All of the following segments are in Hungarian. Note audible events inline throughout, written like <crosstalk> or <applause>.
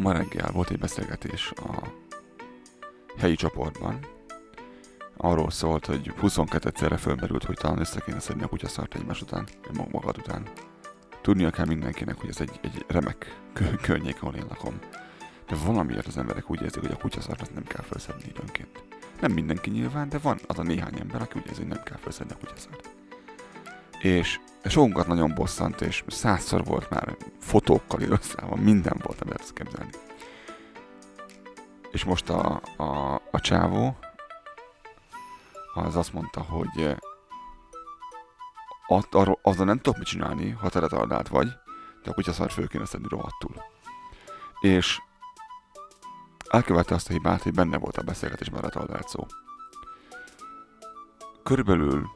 ma reggel volt egy beszélgetés a helyi csoportban. Arról szólt, hogy 22-szerre fölmerült, hogy talán össze kéne szedni a kutyaszart egymás után, magad után. Tudnia kell mindenkinek, hogy ez egy, egy remek környék, ahol én lakom. De valamiért az emberek úgy érzik, hogy a kutyaszart nem kell felszedni időnként. Nem mindenki nyilván, de van az a néhány ember, aki úgy érzi, hogy nem kell felszedni a kutyaszart. És sokunkat nagyon bosszant, és százszor volt már fotókkal illusztrálva, minden volt, amit lehet képzelni. És most a, a, a csávó az azt mondta, hogy azzal nem tudok mit csinálni, ha te vagy, de a kutyaszart föl kéne szedni rohadtul. És elkövette azt a hibát, hogy benne volt a beszélgetésben a retardált szó. Körülbelül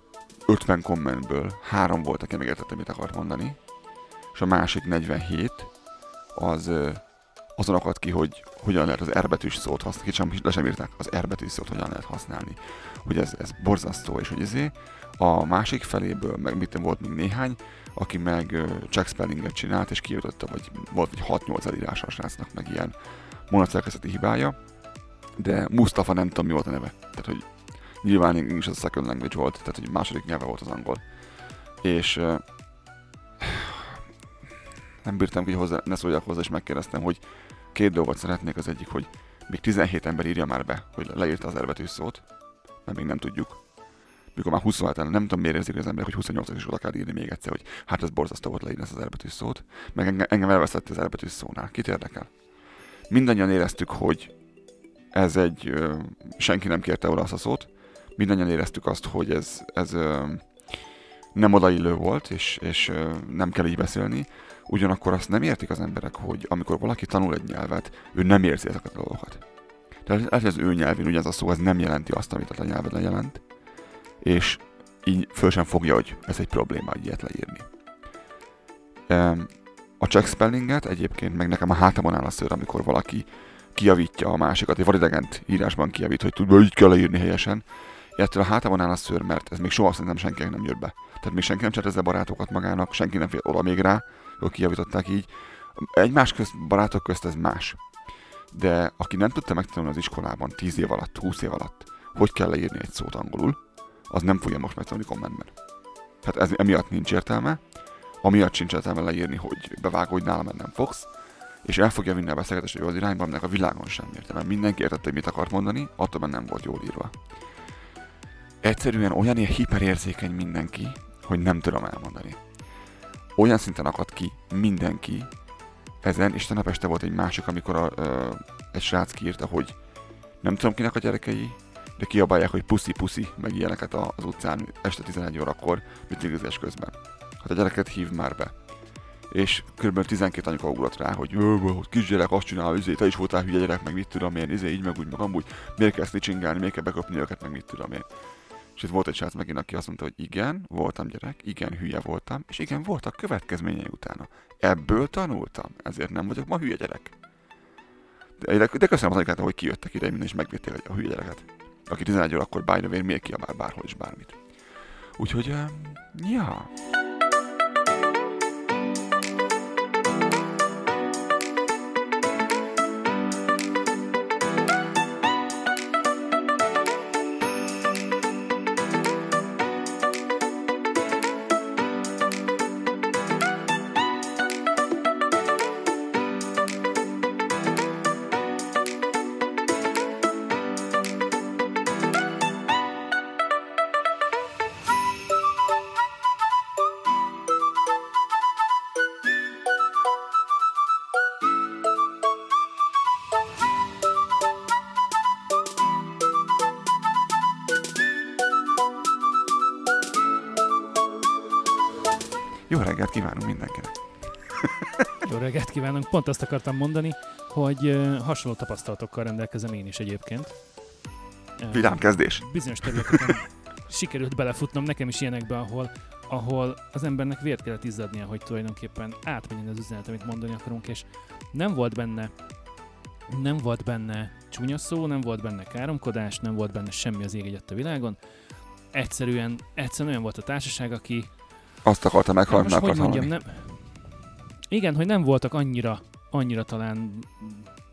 50 kommentből három volt, aki megértette, mit akart mondani, és a másik 47 az azon akadt ki, hogy hogyan lehet az erbetűs szót használni, sem, le sem írták, az erbetűs szót hogyan lehet használni, hogy ez, ez borzasztó, és hogy ezé a másik feléből, meg mit volt még néhány, aki meg uh, check spellinget csinált, és kijutotta, vagy volt egy 6-8 elírása a srácnak, meg ilyen mondatszerkezeti hibája, de Mustafa nem tudom mi volt a neve. Tehát, hogy nyilván is az a second language volt, tehát hogy második nyelve volt az angol. És nem bírtam, hogy hozzá, ne szóljak hozzá, és megkérdeztem, hogy két dolgot szeretnék, az egyik, hogy még 17 ember írja már be, hogy leírta az erbetű szót, mert még nem tudjuk. Mikor már 27 nem tudom miért érzik az emberek, hogy 28 is oda kell írni még egyszer, hogy hát ez borzasztó volt leírni ezt az erbetű szót, meg engem, engem elveszett az erbetű szónál. Kit érdekel? Mindannyian éreztük, hogy ez egy, ö, senki nem kérte oda azt a szót, mindannyian éreztük azt, hogy ez, ez ö, nem odaillő volt, és, és ö, nem kell így beszélni, ugyanakkor azt nem értik az emberek, hogy amikor valaki tanul egy nyelvet, ő nem érzi ezeket a dolgokat. Tehát lehet, az ő nyelvén ugye ez a szó, ez nem jelenti azt, amit a nyelveden jelent, és így föl sem fogja, hogy ez egy probléma, hogy ilyet leírni. A check spellinget egyébként meg nekem a hátamon áll a szőr, amikor valaki kiavítja a másikat, egy validegent írásban kiavít, hogy hogy így kell leírni helyesen. Ettől a hátamon áll a szőr, mert ez még soha szerintem senkinek nem jött be. Tehát még senki nem csinált ezzel barátokat magának, senki nem fél oda még rá, kijavították így. Egymás közt, barátok közt ez más. De aki nem tudta megtanulni az iskolában 10 év alatt, 20 év alatt, hogy kell leírni egy szót angolul, az nem fogja most megtanulni kommentben. Tehát ez emiatt nincs értelme, amiatt sincs értelme leírni, hogy bevágó, hogy nálam nem fogsz, és el fogja vinni a beszélgetést jó irányba, aminek a világon sem értem. Mert mindenki értette, hogy mit akart mondani, attól nem volt jól írva. Egyszerűen olyan ilyen hiperérzékeny mindenki, hogy nem tudom elmondani. Olyan szinten akadt ki mindenki ezen, és tegnap este volt egy másik, amikor a, ö, egy srác kiírta, hogy nem tudom kinek a gyerekei, de kiabálják, hogy puszi puszi, meg ilyeneket az utcán este 11 órakor, mitingizés közben. Hát a gyereket hív már be. És kb. 12 anyuka ugrott rá, hogy kisgyerek azt csinál, izé, te is voltál hülye gyerek, meg mit tudom én, izé, így meg úgy, meg amúgy, miért kell snitchingálni, miért kell beköpni őket, meg mit tudom én. És itt volt egy srác megint, aki azt mondta, hogy igen, voltam gyerek, igen, hülye voltam, és igen, voltak következményei utána. Ebből tanultam, ezért nem vagyok ma hülye gyerek. De, de köszönöm az anyukát, hogy kijöttek ide, és megvédték a hülye gyereket aki 11 órakor by the miért kiabál bárhol is bármit. Úgyhogy, um, ja... Jó Pont azt akartam mondani, hogy hasonló tapasztalatokkal rendelkezem én is egyébként. Vidám kezdés! Bizonyos területeken <laughs> sikerült belefutnom nekem is ilyenekbe, ahol, ahol az embernek vért kellett izzadnia, hogy tulajdonképpen átmenjen az üzenet, amit mondani akarunk, és nem volt benne nem volt benne csúnya szó, nem volt benne káromkodás, nem volt benne semmi az ég a világon. Egyszerűen, egyszerűen olyan volt a társaság, aki azt akarta meghalni, akarta mondjam, nem... Igen, hogy nem voltak annyira, annyira talán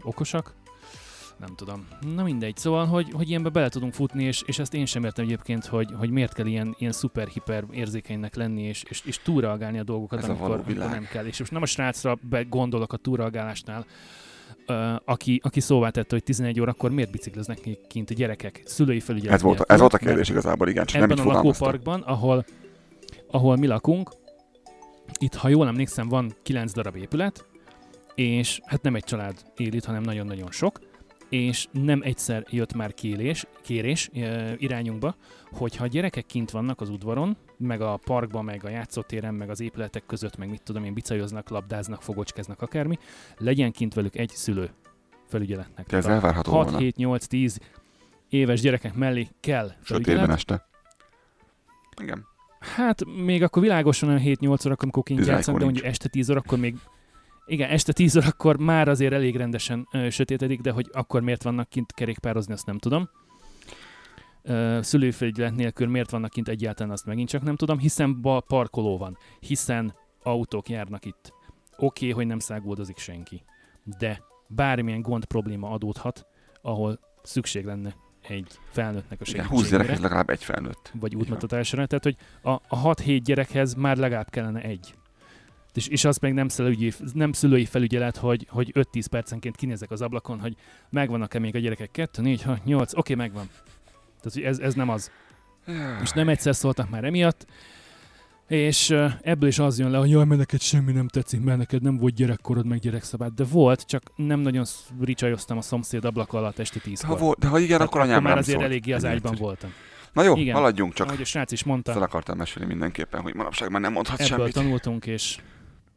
okosak, nem tudom. Na mindegy, szóval, hogy, hogy ilyenbe bele tudunk futni, és, és ezt én sem értem egyébként, hogy, hogy miért kell ilyen, ilyen szuper-hiper érzékenynek lenni, és, és, és túlreagálni a dolgokat, Ez a amikor, való amikor nem kell. És most nem a srácra be gondolok a túlreagálásnál, uh, aki, aki szóvá tette, hogy 11 órakor miért bicikliznek kint a gyerekek, szülői felügyelet. Ez volt, ez volt a kérdés igazából, igen, csak nem Ebben így a lakóparkban, ahol, ahol mi lakunk, itt, ha jól emlékszem, van 9 darab épület, és hát nem egy család él itt, hanem nagyon-nagyon sok, és nem egyszer jött már kérés, kérés e, irányunkba, hogy ha gyerekek kint vannak az udvaron, meg a parkban, meg a játszótéren, meg az épületek között, meg mit tudom én, bicajoznak, labdáznak, fogocskáznak, akármi, legyen kint velük egy szülő felügyeletnek. Ez elvárható 6, volna. 7, 8, 10 éves gyerekek mellé kell Sötétben este. Igen. Hát még akkor világosan olyan 7-8 órakor, amikor kint 11-kor játszanak, de mondjuk este 10 órakor még igen, este 10 órakor már azért elég rendesen ö, sötétedik, de hogy akkor miért vannak kint kerékpározni, azt nem tudom. Ö, szülőfelügyelet nélkül miért vannak kint egyáltalán, azt megint csak nem tudom, hiszen ba parkoló van, hiszen autók járnak itt. Oké, okay, hogy nem száguldozik senki, de bármilyen gond probléma adódhat, ahol szükség lenne egy felnőttnek a Igen, 20 segítségére gyerekhez legalább egy felnőtt. vagy útmutatásra. Tehát, hogy a, a 6-7 gyerekhez már legalább kellene egy. És, és az meg nem szülői, nem szülői felügyelet, hogy, hogy 5-10 percenként kinézek az ablakon, hogy megvannak-e még a gyerekek 2, 4, 6, 8, oké, megvan. Tehát hogy ez, ez nem az. És nem egyszer szóltak már emiatt. És ebből is az jön le, hogy jaj, mert neked semmi nem tetszik, mert neked nem volt gyerekkorod, meg gyerekszabály. De volt, csak nem nagyon ricsajoztam a szomszéd ablak alatt este 10 Ha volt, de ha igen, akkor anyám már nem azért szólt. eléggé az ágyban voltam. Na jó, Igen. haladjunk csak. Ahogy a srác is mondta, Ezt el akartam mesélni mindenképpen, hogy manapság már nem mondhat Ebből semmit. tanultunk, és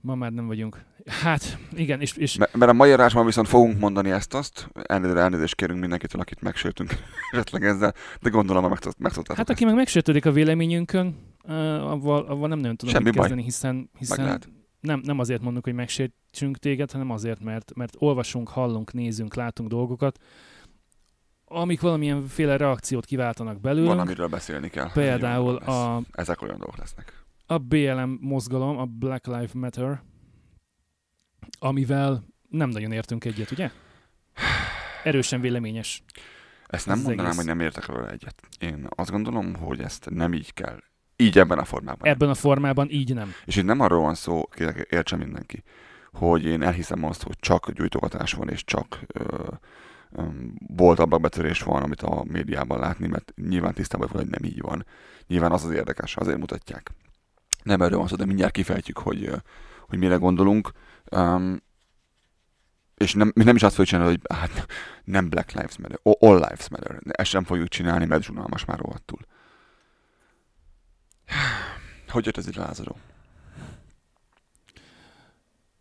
ma már nem vagyunk. Hát, igen, és, és M- mert a mai adásban viszont fogunk mondani ezt-azt, elnézést, elnézést kérünk mindenkitől, akit megsértünk <laughs> esetleg ezzel, de gondolom, megtud- megtudtátok hát aki meg megsértődik a véleményünkön, uh, avval, avval nem nagyon tudom Semmi mit baj. kezdeni, hiszen, hiszen nem, nem azért mondunk, hogy megsértsünk téged, hanem azért, mert, mert olvasunk, hallunk, nézünk, látunk dolgokat, amik valamilyenféle reakciót kiváltanak belőlünk. Van, amiről beszélni kell. Például a, Ezek olyan dolgok lesznek. a BLM mozgalom, a Black Lives Matter, amivel nem nagyon értünk egyet, ugye? Erősen véleményes. Ezt nem Ez mondanám, egész. hogy nem értek vele egyet. Én azt gondolom, hogy ezt nem így kell. Így ebben a formában. Ebben a formában így nem. És itt nem arról van szó, kérlek, értse mindenki, hogy én elhiszem azt, hogy csak gyújtogatás van, és csak ö, ö, bolt ablakbetörés van, amit a médiában látni, mert nyilván tisztában vagyok, hogy nem így van. Nyilván az az érdekes, azért mutatják. Nem erről van szó, de mindjárt kifejtjük, hogy, hogy mire gondolunk. Um, és nem, mi nem is azt fogjuk csinálni, hogy hát nem Black Lives Matter, All Lives Matter. Ezt sem fogjuk csinálni, mert zsunalmas már rohadtul. Hogy jött ez ide, Lázaró?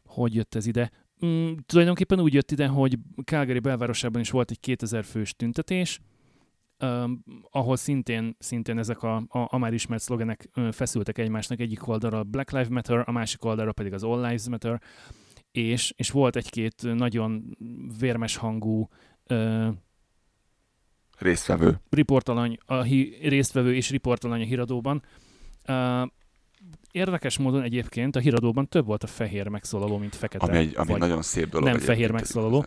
Hogy jött ez ide? Mm, tulajdonképpen úgy jött ide, hogy Calgary belvárosában is volt egy 2000 fős tüntetés, um, ahol szintén, szintén ezek a, a, a már ismert szlogenek ö, feszültek egymásnak egyik oldalra a Black Lives Matter, a másik oldalra pedig az All Lives Matter, és, és volt egy-két nagyon vérmes hangú ö, Résztvevő. riportalany, a hi, résztvevő és riportalany a híradóban. Uh, érdekes módon egyébként a híradóban több volt a fehér megszólaló, mint fekete. Ami egy ami vagy nagyon szép dolog. nem fehér megszólaló.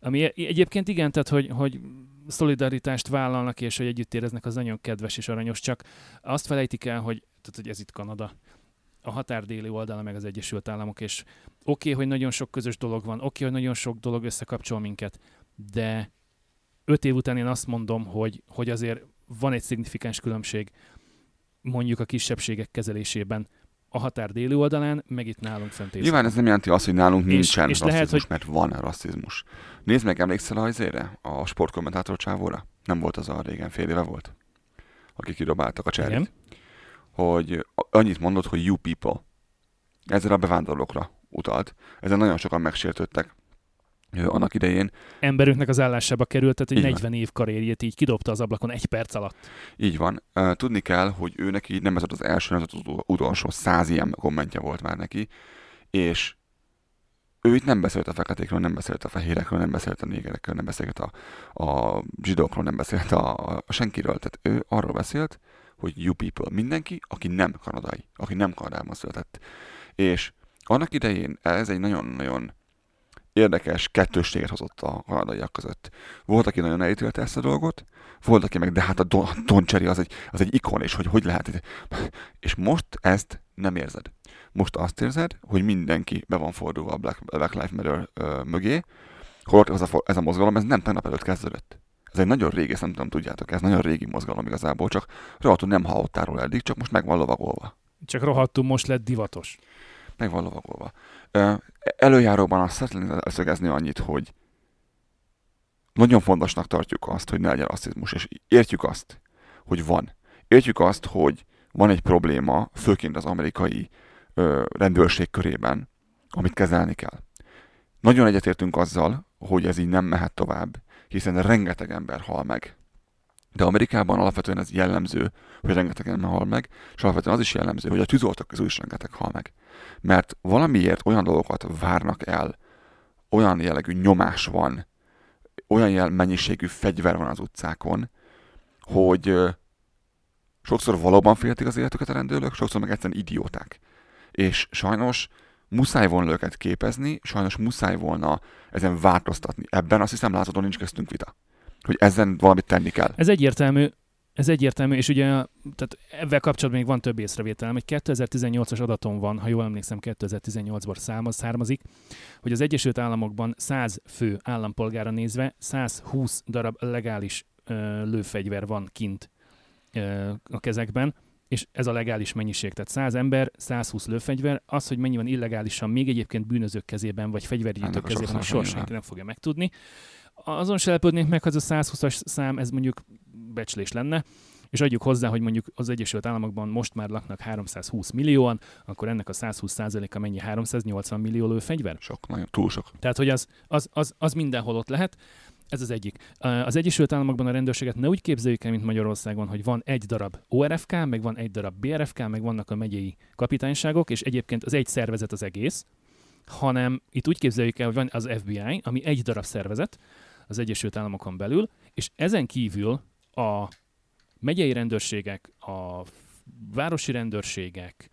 Ami e- egyébként igen, tehát hogy, hogy szolidaritást vállalnak, és hogy együtt éreznek, az nagyon kedves és aranyos, csak azt felejtik el, hogy, tehát, hogy ez itt Kanada, a határ déli oldala meg az Egyesült Államok, és oké, okay, hogy nagyon sok közös dolog van, oké, okay, hogy nagyon sok dolog összekapcsol minket, de öt év után én azt mondom, hogy, hogy azért van egy szignifikáns különbség mondjuk a kisebbségek kezelésében a határ déli oldalán, meg itt nálunk fent északon. Nyilván ez nem jelenti azt, hogy nálunk És- nincsen és rasszizmus, lehet, hogy- mert van rasszizmus. Nézd meg, emlékszel azért a sportkommentátor csávóra? Nem volt az a régen, fél éve volt. Akik kidobáltak a cserit. Igen. Hogy annyit mondott, hogy you people. Ezzel a bevándorlókra utalt. Ezen nagyon sokan megsértődtek annak idején. emberünknek az állásába került, tehát egy Így van. 40 év karrierjét így kidobta az ablakon egy perc alatt. Így van. Tudni kell, hogy ő neki nem ez az első, nem ez az utol- utolsó. Száz ilyen kommentje volt már neki. És ő itt nem beszélt a feketékről, nem beszélt a fehérekről, nem beszélt a négerekről, nem beszélt a, a zsidókról, nem beszélt a, a senkiről. Tehát ő arról beszélt, hogy you people, mindenki, aki nem kanadai, aki nem Kanadában született. És annak idején ez egy nagyon-nagyon érdekes kettősséget hozott a kanadaiak között. Volt, aki nagyon elítélte ezt a dolgot, volt, aki meg, de hát a Don, Don Cherry az egy, az egy ikon, és hogy hogy lehet. És most ezt nem érzed. Most azt érzed, hogy mindenki be van fordulva a Black, Black Lives Matter ö, mögé, holott ez a, ez a mozgalom, ez nem tegnap előtt kezdődött. Ez egy nagyon régi, ezt nem tudom, tudjátok, ez nagyon régi mozgalom igazából, csak rohadtul nem hallottál róla eddig, csak most meg van lovagolva. Csak rohadtul most lett divatos. Meg van lovagolva. Előjáróban azt szeretném szögezni annyit, hogy nagyon fontosnak tartjuk azt, hogy ne legyen rasszizmus, és értjük azt, hogy van. Értjük azt, hogy van egy probléma, főként az amerikai ö, rendőrség körében, amit kezelni kell. Nagyon egyetértünk azzal, hogy ez így nem mehet tovább, hiszen rengeteg ember hal meg. De Amerikában alapvetően ez jellemző, hogy rengeteg ember hal meg, és alapvetően az is jellemző, hogy a tűzoltók közül is rengeteg hal meg. Mert valamiért olyan dolgokat várnak el, olyan jellegű nyomás van, olyan jel mennyiségű fegyver van az utcákon, hogy sokszor valóban féltik az életüket a rendőrök, sokszor meg egyszerűen idióták. És sajnos muszáj volna őket képezni, sajnos muszáj volna ezen változtatni. Ebben azt hiszem láthatóan nincs köztünk vita. Hogy ezen valamit tenni kell. Ez egyértelmű, ez egyértelmű, és ugye tehát ebben kapcsolatban még van több észrevételem. Egy 2018-as adatom van, ha jól emlékszem, 2018-ban származik, hogy az Egyesült Államokban 100 fő állampolgára nézve 120 darab legális ö, lőfegyver van kint ö, a kezekben, és ez a legális mennyiség. Tehát 100 ember, 120 lőfegyver, az, hogy mennyi van illegálisan még egyébként bűnözők kezében, vagy fegyvergyűjtők kezében, soha senki nem fogja megtudni. Azon se lepődnék meg, hogy az a 120-as szám, ez mondjuk becslés lenne, és adjuk hozzá, hogy mondjuk az Egyesült Államokban most már laknak 320 millióan, akkor ennek a 120 a mennyi 380 millió lőfegyver? Sok, nagyon túl sok. Tehát, hogy az, az, az, az mindenhol ott lehet. Ez az egyik. Az Egyesült Államokban a rendőrséget ne úgy képzeljük el, mint Magyarországon, hogy van egy darab ORFK, meg van egy darab BRFK, meg vannak a megyei kapitányságok, és egyébként az egy szervezet az egész, hanem itt úgy képzeljük el, hogy van az FBI, ami egy darab szervezet az Egyesült Államokon belül, és ezen kívül a megyei rendőrségek, a városi rendőrségek,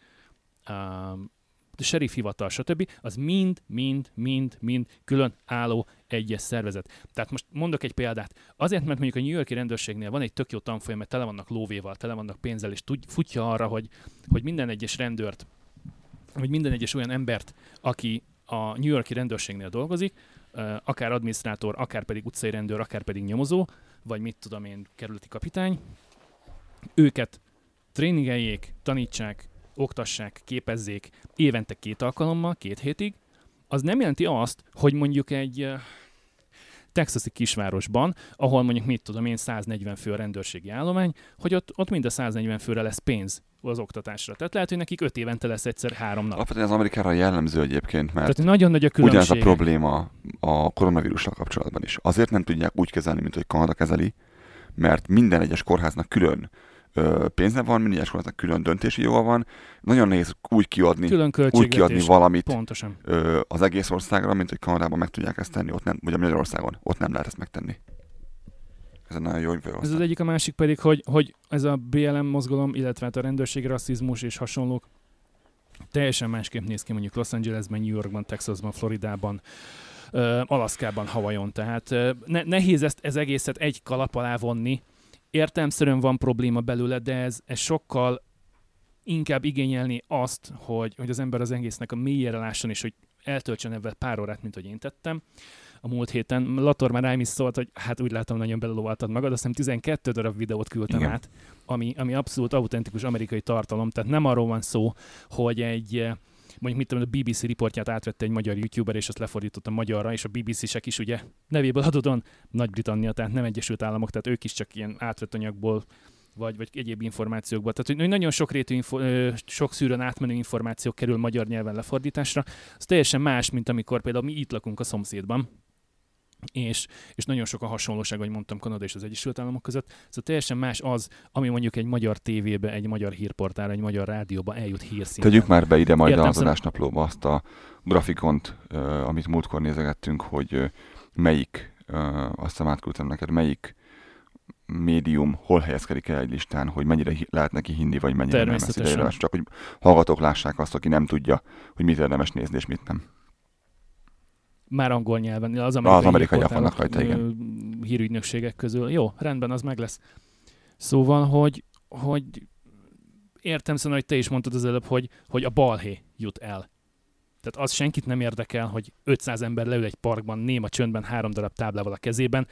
a sheriff hivatal, stb., az mind, mind, mind, mind külön álló egyes szervezet. Tehát most mondok egy példát. Azért, mert mondjuk a New Yorki rendőrségnél van egy tök jó tanfolyam, mert tele vannak lóvéval, tele vannak pénzzel, és tud, futja arra, hogy, hogy minden egyes rendőrt, vagy minden egyes olyan embert, aki a New Yorki rendőrségnél dolgozik, akár adminisztrátor, akár pedig utcai rendőr, akár pedig nyomozó, vagy mit tudom én, kerületi kapitány, őket tréningeljék, tanítsák, oktassák, képezzék évente két alkalommal, két hétig, az nem jelenti azt, hogy mondjuk egy texasi kisvárosban, ahol mondjuk mit tudom én 140 fő a rendőrségi állomány, hogy ott, ott mind a 140 főre lesz pénz az oktatásra. Tehát lehet, hogy nekik öt évente lesz egyszer három nap. Alapvetően az Amerikára jellemző egyébként, mert Tehát nagyon nagy a különbség. ugyanez a probléma a koronavírussal kapcsolatban is. Azért nem tudják úgy kezelni, mint hogy Kanada kezeli, mert minden egyes kórháznak külön pénze van, minden kórháznak külön döntési joga van. Nagyon nehéz úgy kiadni, külön úgy kiadni valamit Pontosan. az egész országra, mint hogy Kanadában meg tudják ezt tenni, ott nem, vagy a Magyarországon, ott nem lehet ezt megtenni. Ez nagyon jó Ez az egyik, a másik pedig, hogy, hogy ez a BLM mozgalom, illetve hát a rendőrség, rasszizmus és hasonlók teljesen másképp néz ki mondjuk Los Angelesben, New Yorkban, Texasban, Floridában, Alaszkában, Havajon. Tehát ne, nehéz ezt ez egészet egy kalap alá vonni. Értelmszerűen van probléma belőle, de ez, ez sokkal inkább igényelni azt, hogy, hogy az ember az egésznek a mélyére lásson, és hogy eltöltsön ebben pár órát, mint hogy én tettem a múlt héten. Lator már rám is szólt, hogy hát úgy látom, nagyon belőlóvaltad magad, azt hiszem 12 darab videót küldtem Igen. át, ami, ami abszolút autentikus amerikai tartalom, tehát nem arról van szó, hogy egy mondjuk mit tudom, a BBC riportját átvette egy magyar youtuber, és azt lefordította magyarra, és a BBC-sek is ugye nevéből adódon Nagy-Britannia, tehát nem Egyesült Államok, tehát ők is csak ilyen átvett anyagból vagy, vagy egyéb információkból. Tehát, hogy nagyon sok rétű, info, sok szűrőn átmenő információk kerül magyar nyelven lefordításra. Ez teljesen más, mint amikor például mi itt lakunk a szomszédban, és, és nagyon sok a hasonlóság, ahogy mondtam, Kanada és az Egyesült Államok között. Szóval teljesen más az, ami mondjuk egy magyar tévébe, egy magyar hírportál, egy magyar rádióba eljut hírszinten. Tegyük már be ide majd Értem, az adásnaplóba azt a grafikont, uh, amit múltkor nézegettünk, hogy uh, melyik, uh, azt hiszem átküldtem neked, melyik médium hol helyezkedik el egy listán, hogy mennyire lehet neki hinni, vagy mennyire nem lesz érdemes. Csak hogy hallgatók lássák azt, aki nem tudja, hogy mit érdemes nézni és mit nem Már angol nyelven, az amerikai, az amerikai vannak rajta, igen. hírügynökségek közül. Jó, rendben, az meg lesz. Szóval, hogy, hogy értem szóval, hogy te is mondtad az előbb, hogy, hogy a balhé jut el. Tehát az senkit nem érdekel, hogy 500 ember leül egy parkban, néma csöndben, három darab táblával a kezében,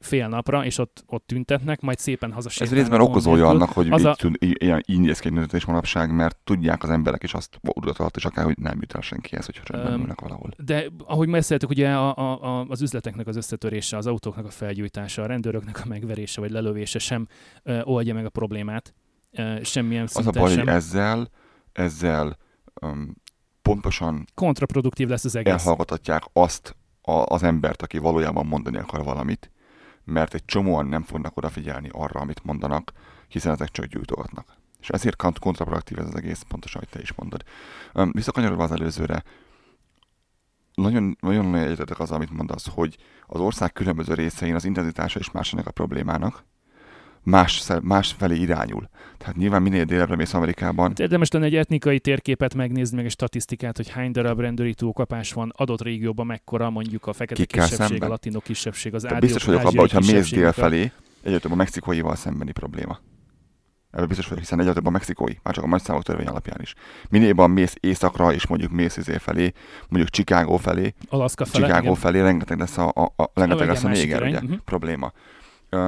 fél napra, és ott, ott tüntetnek, majd szépen hazasétálnak. Ez részben okozója annak, hogy az a... tűn, ilyen így néz ki egy tüntetés manapság, mert tudják az emberek is azt alatt is akár, hogy nem jut el senkihez, hogyha csöndben um, ülnek valahol. De ahogy beszéltük, ugye a, a, a, az üzleteknek az összetörése, az autóknak a felgyújtása, a rendőröknek a megverése vagy lelövése sem uh, oldja meg a problémát. Uh, semmilyen Az a baj, sem. hogy ezzel, ezzel um, pontosan kontraproduktív lesz az egész. Elhallgathatják azt a, az embert, aki valójában mondani akar valamit, mert egy csomóan nem fognak odafigyelni arra, amit mondanak, hiszen ezek csak gyújtogatnak. És ezért kontraproduktív ez az egész, pontosan, hogy te is mondod. Visszakanyarodva az előzőre, nagyon, nagyon, nagyon egyetetek az, amit mondasz, hogy az ország különböző részein az intenzitása is más ennek a problémának, más, más felé irányul. Tehát nyilván minél délebbre mész Amerikában. Érdemes lenne egy etnikai térképet megnézni, meg egy statisztikát, hogy hány darab rendőri túlkapás van adott régióban, mekkora mondjuk a fekete Kikkel kisebbség, szemben? a latinok kisebbség, az ádiók, Biztos vagyok abban, hogyha mész dél felé, egyre a mexikóival szembeni probléma. Ebben biztos vagyok, hiszen egyre több a mexikói, már csak a nagy számok törvény alapján is. Minél jobban mész északra, és mondjuk mész izé felé, mondjuk Chicago felé, Alaska felé, Chicago igen. felé rengeteg lesz a, a, a, rengeteg lesz a néger, ugye, uh-huh. probléma. Uh,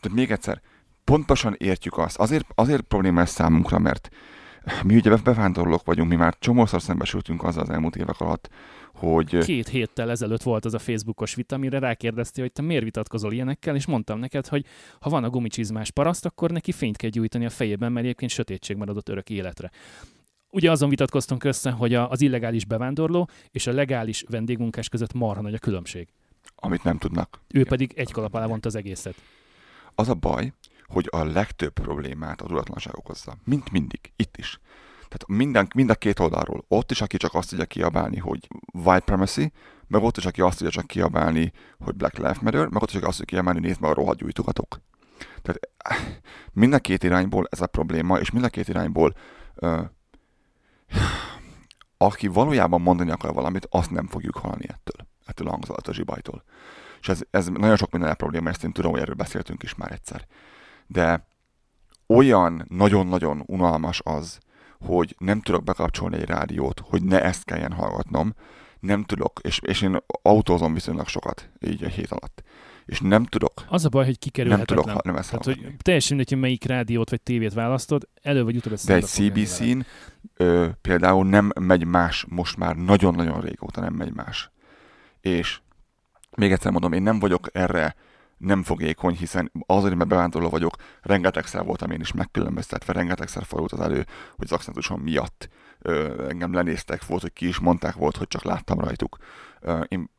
tehát még egyszer, pontosan értjük azt. Azért, azért probléma ez számunkra, mert mi ugye bevándorlók vagyunk, mi már csomószor szembesültünk azzal az elmúlt évek alatt, hogy... Két héttel ezelőtt volt az a Facebookos vita, amire rákérdeztél, hogy te miért vitatkozol ilyenekkel, és mondtam neked, hogy ha van a gumicsizmás paraszt, akkor neki fényt kell gyújtani a fejében, mert egyébként sötétség maradott örök életre. Ugye azon vitatkoztunk össze, hogy az illegális bevándorló és a legális vendégmunkás között marha nagy a különbség. Amit nem tudnak. Ő pedig egy kalap alá az egészet. Az a baj, hogy a legtöbb problémát a tudatlanság okozza. Mint mindig, itt is. Tehát minden, mind a két oldalról. Ott is, aki csak azt tudja kiabálni, hogy white primacy, meg ott is, aki azt tudja csak kiabálni, hogy Black Lives Matter, meg ott is, aki azt tudja kiabálni, nézd meg a rohadt gyújtogatók. Tehát mind a két irányból ez a probléma, és mind a két irányból uh, aki valójában mondani akar valamit, azt nem fogjuk hallani ettől, ettől a hangzalatos zsibajtól. És ez, ez nagyon sok minden probléma, ezt én tudom, hogy erről beszéltünk is már egyszer de olyan nagyon-nagyon unalmas az, hogy nem tudok bekapcsolni egy rádiót, hogy ne ezt kelljen hallgatnom, nem tudok, és, és én autózom viszonylag sokat, így egy hét alatt. És nem tudok. Az a baj, hogy kikerülhetetlen. Nem tudok, nem ezt Tehát, hogy teljesen mindegy, hogy melyik rádiót vagy tévét választod, elő vagy utóbb De egy CBC-n ö, például nem megy más, most már nagyon-nagyon régóta nem megy más. És még egyszer mondom, én nem vagyok erre nem fogékony, hiszen azért, mert bevándorló vagyok, rengetegszer voltam én is megkülönböztetve, rengetegszer fordult az elő, hogy az akcentusom miatt ö, engem lenéztek, volt, hogy ki is mondták, volt, hogy csak láttam rajtuk. Én,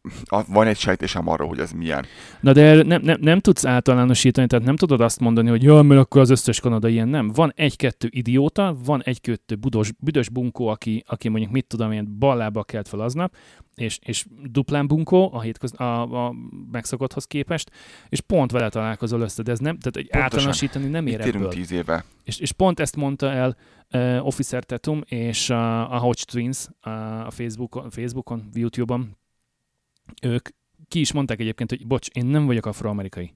van egy sejtésem arról, hogy ez milyen. Na de nem, nem, nem tudsz általánosítani, tehát nem tudod azt mondani, hogy jó, mert akkor az összes kanada ilyen nem. Van egy-kettő idióta, van egy-kettő budos, büdös bunkó, aki, aki mondjuk mit tudom én, ballába kelt fel aznap, és, és duplán bunkó a, hétköz, a, a megszokotthoz képest, és pont vele találkozol össze, de ez nem, tehát hogy általánosítani nem ér ebből. tíz éve. És, és pont ezt mondta el uh, Officer Tatum és uh, a Hodge Twins uh, a Facebookon, Facebookon, YouTube-on. Ők ki is mondták egyébként, hogy bocs, én nem vagyok afroamerikai.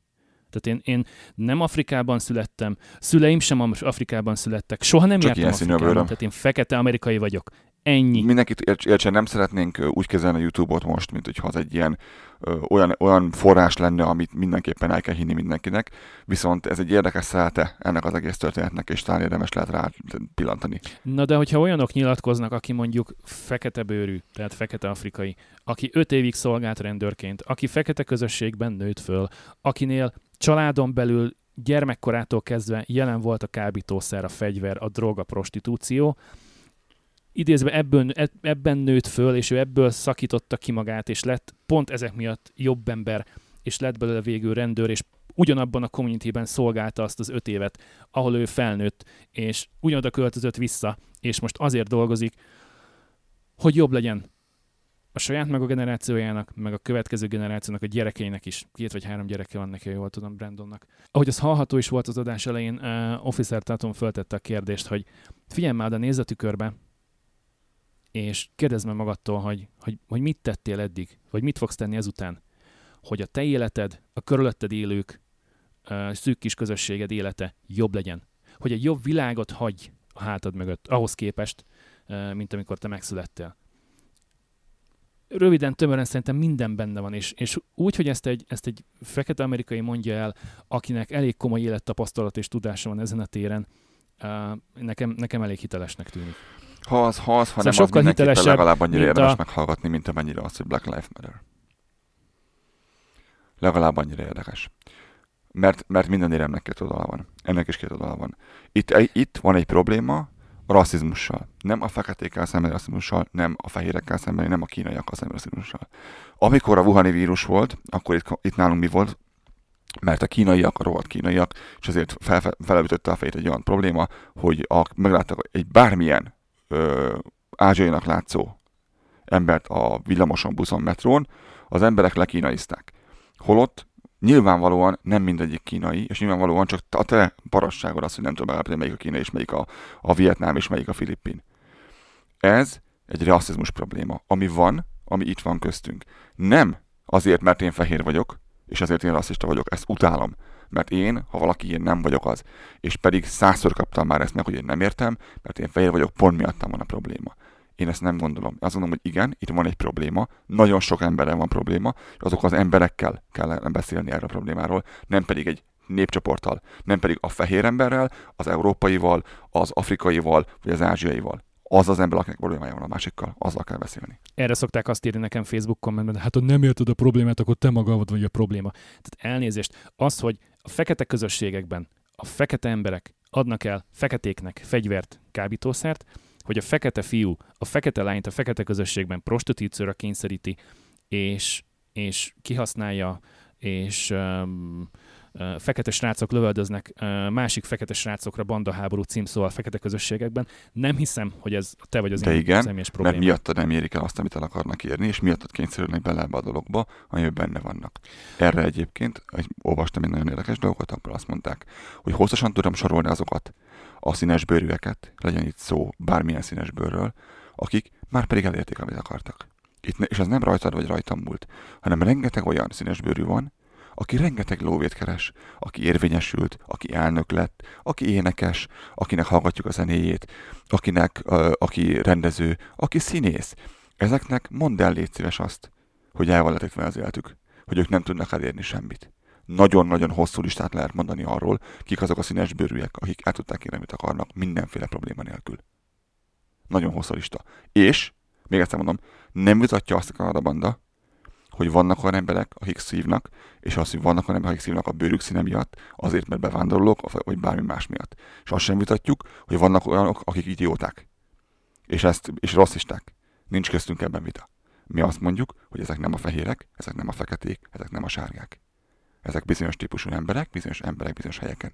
Tehát én, én nem Afrikában születtem, szüleim sem Afrikában születtek, soha nem Csak jártam Afrikában, tehát én fekete amerikai vagyok. Ennyi. Mindenkit értsen, nem szeretnénk úgy kezelni a YouTube-ot most, mint hogyha az egy ilyen ö, olyan, olyan forrás lenne, amit mindenképpen el kell hinni mindenkinek, viszont ez egy érdekes szelte ennek az egész történetnek, és talán érdemes lehet rá pillantani. Na de hogyha olyanok nyilatkoznak, aki mondjuk fekete bőrű, tehát fekete afrikai, aki öt évig szolgált rendőrként, aki fekete közösségben nőtt föl, akinél családon belül gyermekkorától kezdve jelen volt a kábítószer, a fegyver, a droga, a prostitúció, idézve ebből, ebben nőtt föl, és ő ebből szakította ki magát, és lett pont ezek miatt jobb ember, és lett belőle végül rendőr, és ugyanabban a communityben szolgálta azt az öt évet, ahol ő felnőtt, és ugyanoda költözött vissza, és most azért dolgozik, hogy jobb legyen a saját meg a generációjának, meg a következő generációnak, a gyerekeinek is. Két vagy három gyereke van neki, jól tudom, Brandonnak. Ahogy az hallható is volt az adás elején, uh, Officer Tatum föltette a kérdést, hogy figyelj már, de nézz a tükörbe, és kérdezd meg magadtól, hogy, hogy, hogy mit tettél eddig, vagy mit fogsz tenni ezután, hogy a te életed, a körülötted élők, uh, szűk kis közösséged élete jobb legyen. Hogy egy jobb világot hagy a hátad mögött, ahhoz képest, mint amikor te megszülettél. Röviden, tömören szerintem minden benne van, és, és úgy, hogy ezt egy, ezt egy fekete amerikai mondja el, akinek elég komoly élettapasztalat és tudása van ezen a téren, nekem, nekem elég hitelesnek tűnik. Ha az, ha az, ha Szóval nem, az sokkal mindenképpen hitelesebb, legalább annyira érdemes a- meghallgatni, mint amennyire az, hogy Black Lives Matter. Legalább annyira érdekes. Mert, mert minden éremnek két oldala van. Ennek is két oldala van. Itt, itt van egy probléma a rasszizmussal. Nem a feketékkel szembeni rasszizmussal, nem a fehérekkel szembeni, nem a kínaiakkal szembeni rasszizmussal. Amikor a Wuhani vírus volt, akkor itt, itt nálunk mi volt? Mert a kínaiak, a rohadt kínaiak, és ezért fel, fel, felütötte a fejét egy olyan probléma, hogy a, megláttak egy bármilyen ö, ázsiainak látszó embert a villamoson, buszon, metrón, az emberek lekínaizták. Holott nyilvánvalóan nem mindegyik kínai, és nyilvánvalóan csak a te parasságod az, hogy nem tudom megállapítani, melyik a kínai, és melyik a, a vietnám, és melyik a filippin. Ez egy rasszizmus probléma, ami van, ami itt van köztünk. Nem azért, mert én fehér vagyok, és ezért én rasszista vagyok, ezt utálom. Mert én, ha valaki ilyen nem vagyok az, és pedig százszor kaptam már ezt meg, hogy én nem értem, mert én fehér vagyok, pont miattam van a probléma. Én ezt nem gondolom. Azt gondolom, hogy igen, itt van egy probléma, nagyon sok emberrel van probléma, és azok az emberekkel kellene beszélni erről a problémáról, nem pedig egy népcsoporttal, nem pedig a fehér emberrel, az európaival, az afrikaival, vagy az ázsiaival. Az az ember, akinek problémája van a másikkal, azzal kell beszélni. Erre szokták azt írni nekem Facebook kommentben, hát ha nem érted a problémát, akkor te magad vagy a probléma. Tehát elnézést, az, hogy a fekete közösségekben a fekete emberek adnak el feketéknek fegyvert, kábítószert, hogy a fekete fiú a fekete lányt a fekete közösségben prostitúcióra kényszeríti, és, és kihasználja, és um, fekete srácok lövöldöznek másik fekete srácokra bandaháború címszóval fekete közösségekben. Nem hiszem, hogy ez te vagy az De én igen, személyes Mert problémám. miattad nem érik el azt, amit el akarnak érni, és miattad kényszerülnek bele a dologba, amiben benne vannak. Erre egyébként, egy, olvastam egy nagyon érdekes dolgot, akkor azt mondták, hogy hosszasan tudom sorolni azokat a színes bőrűeket, legyen itt szó bármilyen színes bőrről, akik már pedig elérték, amit akartak. Itt ne, és ez nem rajtad vagy rajtam múlt, hanem rengeteg olyan színes bőrű van, aki rengeteg lóvét keres, aki érvényesült, aki elnök lett, aki énekes, akinek hallgatjuk a zenéjét, akinek, uh, aki rendező, aki színész. Ezeknek mondd el légy szíves azt, hogy el van letetve az életük, hogy ők nem tudnak elérni semmit. Nagyon-nagyon hosszú listát lehet mondani arról, kik azok a színes bőrűek, akik el tudták érni, amit akarnak, mindenféle probléma nélkül. Nagyon hosszú lista. És, még egyszer mondom, nem vitatja azt a banda, hogy vannak olyan emberek, akik szívnak, és az, hogy vannak olyan emberek, akik szívnak a bőrük színe miatt, azért, mert bevándorlók, vagy bármi más miatt. És azt sem vitatjuk, hogy vannak olyanok, akik idióták. És, ezt, és rasszisták. Nincs köztünk ebben vita. Mi azt mondjuk, hogy ezek nem a fehérek, ezek nem a feketék, ezek nem a sárgák. Ezek bizonyos típusú emberek, bizonyos emberek bizonyos helyeken.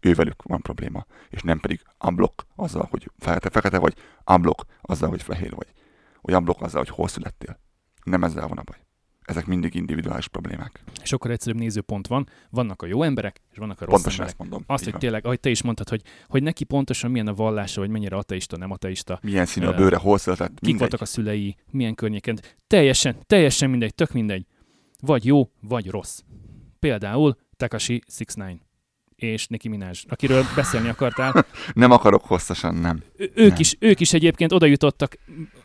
Ővelük van probléma, és nem pedig unblock azzal, hogy fekete, fekete vagy, unblock azzal, hogy fehér vagy. Vagy unblock azzal, hogy hol születtél. Nem ezzel van a baj. Ezek mindig individuális problémák. És akkor egyszerűbb nézőpont van, vannak a jó emberek, és vannak a rossz Pontosan emberek. ezt mondom. Azt, Így hogy van. tényleg, ahogy te is mondtad, hogy, hogy neki pontosan milyen a vallása, vagy mennyire ateista, nem ateista, Milyen színű a bőre, hol született, kik mindegy. voltak a szülei, milyen környéken. Teljesen, teljesen mindegy, tök mindegy. Vagy jó, vagy rossz. Például Takashi 69 és Nicki Minaj, akiről beszélni akartál. <laughs> Nem akarok hosszasan, nem. Ő- Ők Nem. is, ők is egyébként oda jutottak,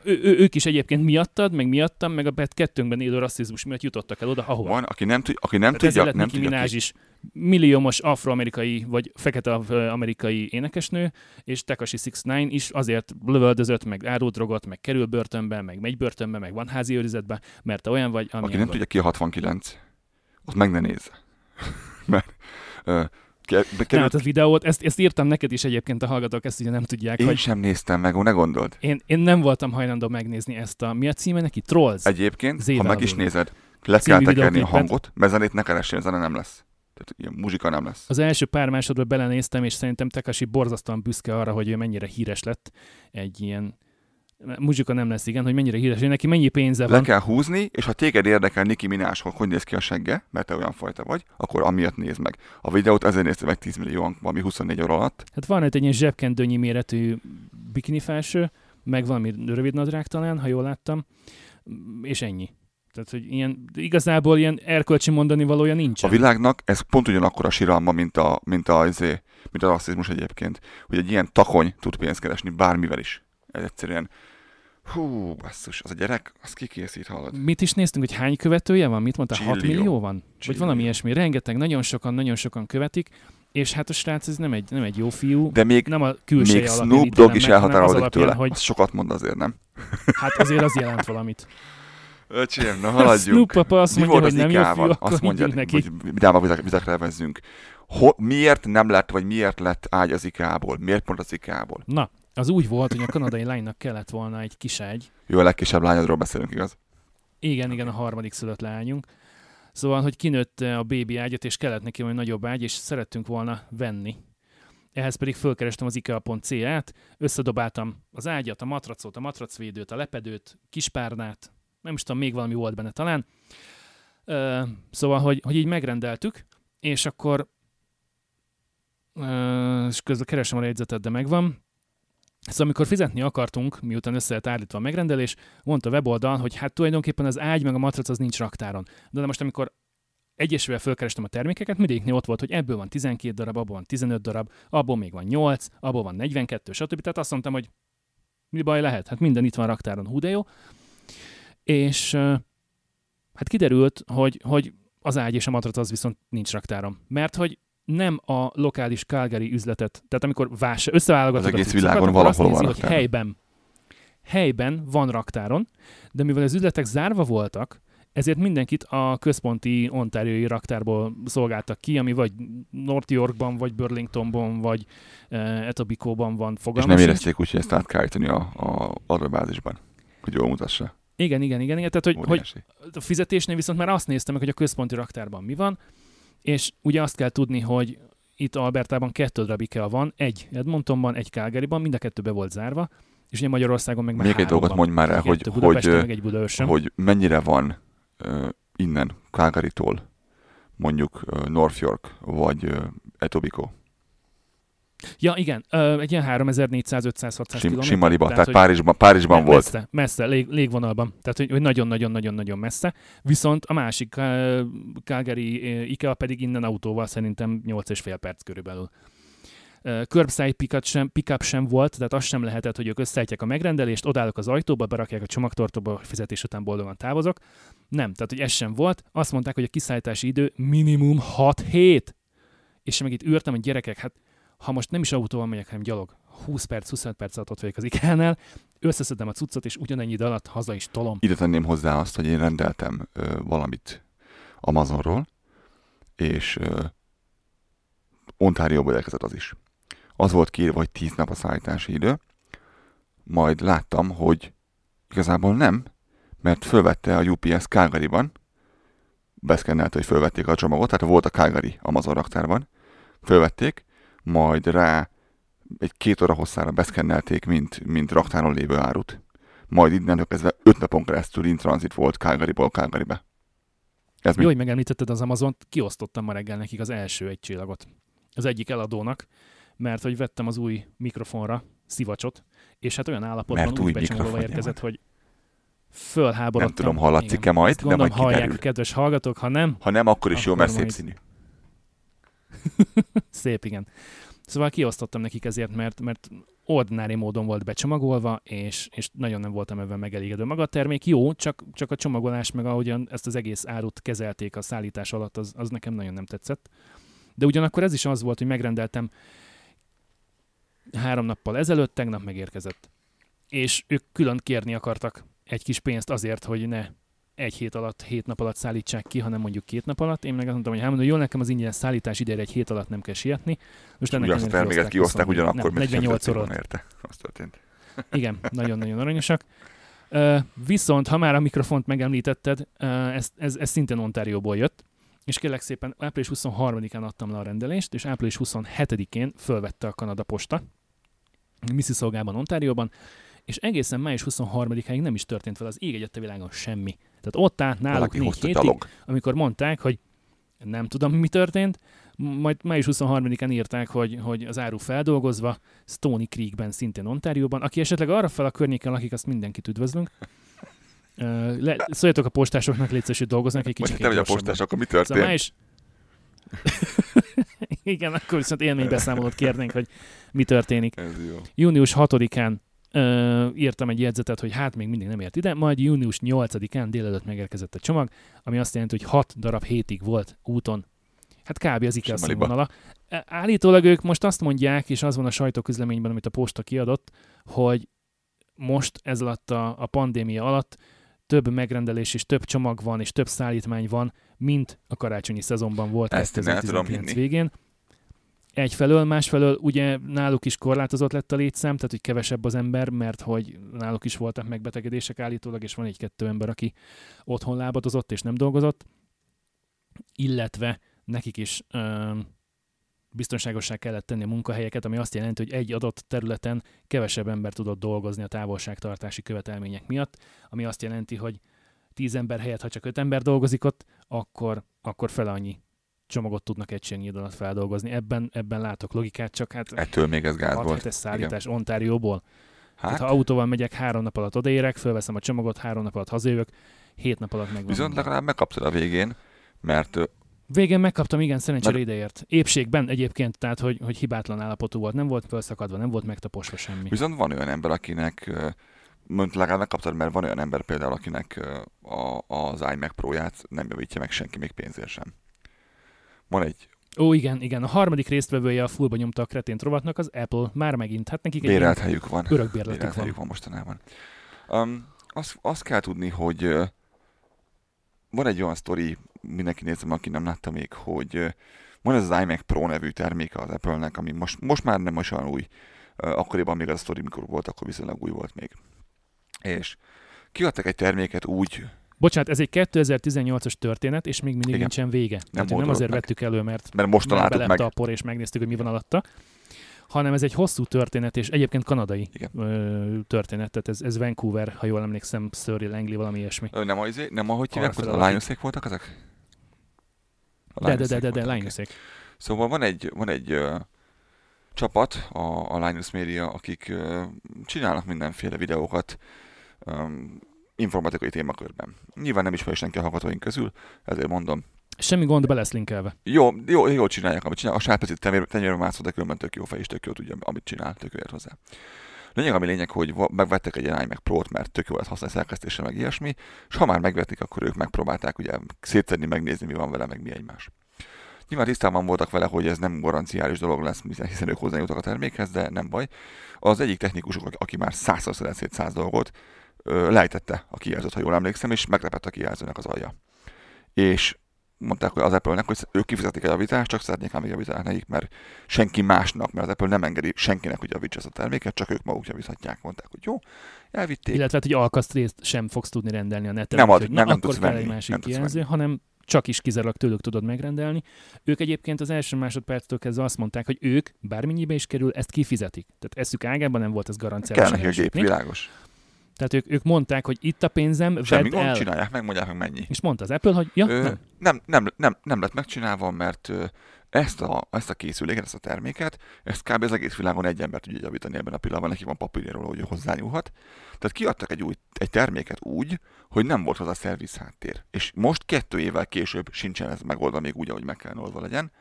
ő, ő, ők is egyébként miattad, meg miattam, meg a bet- kettőnkben élő rasszizmus miatt jutottak el oda, ahova. Van, aki nem, tud, aki nem Tehát tudja, nem Nicki tudja Minaj is milliómos afroamerikai, vagy fekete amerikai énekesnő, és Takashi 69 is azért lövöldözött, meg árult drogot, meg kerül börtönbe, meg megy börtönbe, meg van házi őrizetbe, mert te olyan vagy, Aki nem vagy. tudja ki a 69, ott meg ne nézze. <laughs> Mert ö, ke- Nem, hát a videót, ezt, ezt írtam neked is egyébként a hallgatók, ezt ugye nem tudják, én hogy sem néztem meg, ó, ne gondold. én, én nem voltam hajlandó megnézni ezt a, mi a címe neki? Trolls. Egyébként, Zével ha meg is nézed, le kell tekerni a hangot, mert zenét ne keressél, zene nem lesz. Tehát ilyen muzsika nem lesz. Az első pár másodban belenéztem, és szerintem Takashi borzasztóan büszke arra, hogy ő mennyire híres lett egy ilyen muzsika nem lesz, igen, hogy mennyire híres, hogy neki mennyi pénze Le van. kell húzni, és ha téged érdekel Nicki Minaj, hogy hogy néz ki a segge, mert te olyan fajta vagy, akkor amiatt nézd meg. A videót ezért nézte meg 10 millióan, valami 24 óra alatt. Hát van egy ilyen zsebkendőnyi méretű bikini felső, meg valami rövid nadrág talán, ha jól láttam, és ennyi. Tehát, hogy ilyen, igazából ilyen erkölcsi mondani valója nincsen. A világnak ez pont ugyanakkor a siralma, mint a, mint a, izé, mint a rasszizmus egyébként, hogy egy ilyen takony tud pénzt keresni bármivel is. Egyszerűen, hú, basszus, az a gyerek, az kikészít, hallod. Mit is néztünk, hogy hány követője van? Mit mondta? 6 Csillió. millió van? Vagy Csillió. valami ilyesmi. Rengeteg, nagyon sokan, nagyon sokan követik, és hát a srác ez nem egy, nem egy jó fiú. De még, nem a külseje még alapján Snoop Dogg is elhatárolódik alapján, tőle. hogy Az sokat mond azért, nem? hát azért az jelent valamit. <laughs> Öcsém, na haladjunk. Snoop papa azt Mi mondja, hogy nem jó fiú, akkor Azt mondja, neki. hogy vidámabb vizek, vizekre vezzünk. Ho, miért nem lett, vagy miért lett ágy az ikából? Miért pont az ikából? Na, az úgy volt, hogy a kanadai lánynak kellett volna egy kis ágy. Jó, a legkisebb lányodról beszélünk, igaz? Igen, igen, a harmadik szülött lányunk. Szóval, hogy kinőtt a bébi ágyat, és kellett neki valami nagyobb ágy, és szerettünk volna venni. Ehhez pedig fölkerestem az IKEA.ca-t, összedobáltam az ágyat, a matracot, a matracvédőt, a lepedőt, kispárnát, nem is tudom, még valami volt benne talán. Ö, szóval, hogy, hogy így megrendeltük, és akkor ö, és közben keresem a jegyzetet, de megvan. Szóval amikor fizetni akartunk, miután össze lett állítva a megrendelés, mondta a weboldal, hogy hát tulajdonképpen az ágy meg a matrac az nincs raktáron. De, de most amikor egyesével fölkerestem a termékeket, mindegyiknél ott volt, hogy ebből van 12 darab, abból van 15 darab, abból még van 8, abból van 42, stb. Tehát azt mondtam, hogy mi baj lehet? Hát minden itt van raktáron, hú de jó. És hát kiderült, hogy, hogy az ágy és a matrac az viszont nincs raktáron. Mert hogy nem a lokális Calgary üzletet, tehát amikor vásár, összeválogatod Az egész világon valahol van nézi, hogy helyben, helyben van raktáron, de mivel az üzletek zárva voltak, ezért mindenkit a központi ontáriói raktárból szolgáltak ki, ami vagy North Yorkban, vagy Burlingtonban, vagy uh, Etobicoke-ban van És fogalmas. nem sincs. érezték úgy, hogy ezt át kell állítani a, a adatbázisban, hogy jól mutassa. Igen, igen, igen, igen. Tehát, hogy, hogy Óriási. a fizetésnél viszont már azt néztem meg, hogy a központi raktárban mi van, és ugye azt kell tudni, hogy itt Albertában kettő darab IKEA van, egy Edmontonban, egy Calgaryban, mind a kettő be volt zárva, és ugye Magyarországon meg már Még egy dolgot mondj már el, hogy, hogy, egy hogy mennyire van uh, innen, Calgary-tól, mondjuk uh, North York, vagy uh, Etobicoke. Ja, igen, ö, egy ilyen 3400-500-600 Sim, kilométer. sima liba, tehát, hogy Párizsban, Párizsban me- volt. Messze, messze lég, légvonalban. Tehát, hogy, nagyon-nagyon-nagyon-nagyon messze. Viszont a másik Calgary IKEA pedig innen autóval szerintem 8,5 perc körülbelül. Curbside pick sem, pick sem volt, tehát az sem lehetett, hogy ők összeállítják a megrendelést, odállok az ajtóba, berakják a csomagtartóba, fizetés után boldogan távozok. Nem, tehát hogy ez sem volt. Azt mondták, hogy a kiszállítási idő minimum 6 hét. És meg itt űrtem, hogy gyerekek, hát ha most nem is autóval megyek, hanem gyalog, 20 perc, 25 perc alatt ott vagyok az IKEA-nál, összeszedem a cuccot, és ugyanennyi idő alatt haza is tolom. Ide tenném hozzá azt, hogy én rendeltem ö, valamit Amazonról, és ö, Ontárióból érkezett az is. Az volt kiírva, hogy 10 nap a szállítási idő, majd láttam, hogy igazából nem, mert fölvette a UPS Calgary-ban, beszkennelte, hogy fölvették a csomagot, tehát volt a Calgary Amazon raktárban, fölvették, majd rá egy két óra hosszára beszkennelték, mint, mint raktáron lévő árut, majd innentől kezdve öt napon keresztül in transit volt Calgaryból Calgarybe. Ez mi? Jó, hogy megemlítetted az Amazont, kiosztottam ma reggel nekik az első egy csillagot. Az egyik eladónak, mert hogy vettem az új mikrofonra szivacsot, és hát olyan állapotban Mert úgy becsomagolva érkezett, hogy fölháborodtam. Nem tudom, hallatszik-e majd, de gondolom, majd hallják kiderül. a kedves hallgatók, ha nem, Ha nem, akkor is jó, Akkor mert szép színű. <laughs> Szép, igen. Szóval kiosztottam nekik ezért, mert, mert ordinári módon volt becsomagolva, és, és nagyon nem voltam ebben megelégedő. Maga a termék jó, csak, csak a csomagolás, meg ahogyan ezt az egész árut kezelték a szállítás alatt, az, az nekem nagyon nem tetszett. De ugyanakkor ez is az volt, hogy megrendeltem három nappal ezelőtt, tegnap megérkezett. És ők külön kérni akartak egy kis pénzt azért, hogy ne egy hét alatt, hét nap alatt szállítsák ki, hanem mondjuk két nap alatt. Én meg azt mondtam, hogy hát mondom, jól nekem az ingyen szállítás idejére egy hét alatt nem kell sietni. Most ennek Ugye azt a ellenére terméket kioszták 20 ugyanakkor, nem, mert 48 sem szor volna érte. Az történt. <laughs> Igen, nagyon-nagyon aranyosak. Uh, viszont, ha már a mikrofont megemlítetted, uh, ez, ez, ez szintén Ontárióból jött, és kérlek szépen április 23-án adtam le a rendelést, és április 27-én fölvette a Kanada Posta, Mississauga-ban, Ontárióban, és egészen május 23-áig nem is történt fel az ég egyet a világon semmi. Tehát ott állt náluk Valaki négy hétig, gyalog. amikor mondták, hogy Nem tudom, mi történt. Majd május 23-án írták, hogy, hogy az áru feldolgozva Stony Creekben, szintén Ontárióban. Aki esetleg arra fel a környéken lakik, azt mindenkit üdvözlünk. Le, szóljatok a postásoknak, légy szíves, hogy dolgoznak egy kicsit. te vagy a postás, akkor mi Szóval történt? május... <laughs> Igen, akkor viszont élménybeszámolót kérnénk, hogy mi történik. Június 6-án ö, írtam egy jegyzetet, hogy hát még mindig nem ért ide, majd június 8-án délelőtt megérkezett a csomag, ami azt jelenti, hogy 6 darab hétig volt úton. Hát kb. az IKEA színvonala. Állítólag ők most azt mondják, és az van a sajtóközleményben, amit a posta kiadott, hogy most ez alatt a, a pandémia alatt több megrendelés és több csomag van, és több szállítmány van, mint a karácsonyi szezonban volt Ezt én el tudom 2019 hinni. Egyfelől, másfelől ugye náluk is korlátozott lett a létszám, tehát hogy kevesebb az ember, mert hogy náluk is voltak megbetegedések állítólag, és van egy-kettő ember, aki otthon lábadozott és nem dolgozott, illetve nekik is öm, biztonságossá kellett tenni a munkahelyeket, ami azt jelenti, hogy egy adott területen kevesebb ember tudott dolgozni a távolságtartási követelmények miatt, ami azt jelenti, hogy 10 ember helyett, ha csak 5 ember dolgozik ott, akkor, akkor fel annyi csomagot tudnak egységnyi alatt feldolgozni. Ebben, ebben látok logikát, csak hát Ettől még ez gáz 6 volt. hetes szállítás Ontárióból. Hát, Hát, ha autóval megyek, három nap alatt odaérek, fölveszem a csomagot, három nap alatt hazajövök, hét nap alatt megvan. viszont legalább megkaptad a végén, mert Végén megkaptam, igen, szerencsére Mert- ideért. Épségben egyébként, tehát hogy, hogy hibátlan állapotú volt, nem volt felszakadva, nem volt megtaposva semmi. viszont van olyan ember, akinek mondjuk legalább megkaptad, mert van olyan ember például, akinek a, az iMac Pro-ját nem javítja meg senki még pénzért sem. Van egy Ó, igen, igen. A harmadik résztvevője a fullba nyomta a kretént rovatnak, az Apple. Már megint. Hát nekik egy bérelt helyük van. örök bérletük Bérelt van. helyük van mostanában. Um, azt, azt kell tudni, hogy van egy olyan sztori, mindenki nézem, aki nem látta még, hogy van ez az iMac Pro nevű terméke az Apple-nek, ami most, most már nem olyan új. Akkoriban még az a sztori, mikor volt, akkor viszonylag új volt még. És kiadtak egy terméket úgy, Bocsánat, ez egy 2018-as történet, és még mindig Igen. nincsen vége. Nem, nem azért meg. vettük elő, mert mert most találtuk meg. a por, és megnéztük, hogy mi van alatta, hanem ez egy hosszú történet, és egyébként kanadai Igen. ö, történet, tehát ez, ez Vancouver, ha jól emlékszem, Surrey, Langley, valami ilyesmi. Ö, Nem, az, nem ahogy hívják, a. Lionsek voltak ezek? A De, de, de, de, de, Linusék. Szóval van egy, van egy ö, csapat, a, a Linus Media, akik ö, csinálnak mindenféle videókat ö, informatikai témakörben. Nyilván nem ismeri senki a hallgatóink közül, ezért mondom. Semmi gond, be lesz linkelve. Jó, jó, jó csinálják, amit csinál. A sárpecit tenyérbe mászol, de különben tök jó fej, és tök jó tudja, amit csinál, tök jó ért hozzá. Lényeg, ami lényeg, hogy megvettek egy ilyen iMac Pro-t, mert tök jó lehet használni szerkesztésre, meg ilyesmi, és ha már megvették, akkor ők megpróbálták ugye szétszedni, megnézni, mi van vele, meg mi egymás. Nyilván tisztában voltak vele, hogy ez nem garanciális dolog lesz, hiszen- ők hozzájutok a termékhez, de nem baj. Az egyik technikusuk, aki már százszor szedett szét száz dolgot, lejtette a kijelzőt, ha jól emlékszem, és megrepett a kijelzőnek az alja. És mondták hogy az Apple-nek, hogy ők kifizetik a javítást, csak szeretnék ám javítani nekik, mert senki másnak, mert az Apple nem engedi senkinek, hogy javítsa ezt a terméket, csak ők maguk javíthatják. Mondták, hogy jó, elvitték. Illetve, hát, hogy alkasztrészt sem fogsz tudni rendelni a neten. Nem ad- úgyhogy nem- na, nem akkor tudsz kell venni, egy másik nem kijelző, hanem csak is kizárólag tőlük tudod megrendelni. Ők egyébként az első másodperctől kezdve azt mondták, hogy ők, bármennyibe is kerül, ezt kifizetik. Tehát eszük ágában nem volt ez garanciális. Kell neki a gép, világos. Tehát ők, ők mondták, hogy itt a pénzem, Semmi gond, el. csinálják meg, mondják meg mennyi. És mondta az Apple, hogy ja, Ö, nem. nem, nem, nem, nem lett megcsinálva, mert ezt a, ezt a készüléket, ezt a terméket, ezt kb. az egész világon egy ember tudja javítani ebben a pillanatban, neki van papírja róla, hogy hozzányúlhat. Tehát kiadtak egy új egy terméket úgy, hogy nem volt hozzá szerviz háttér. És most kettő évvel később sincsen ez megoldva még úgy, ahogy meg kellene oldva legyen.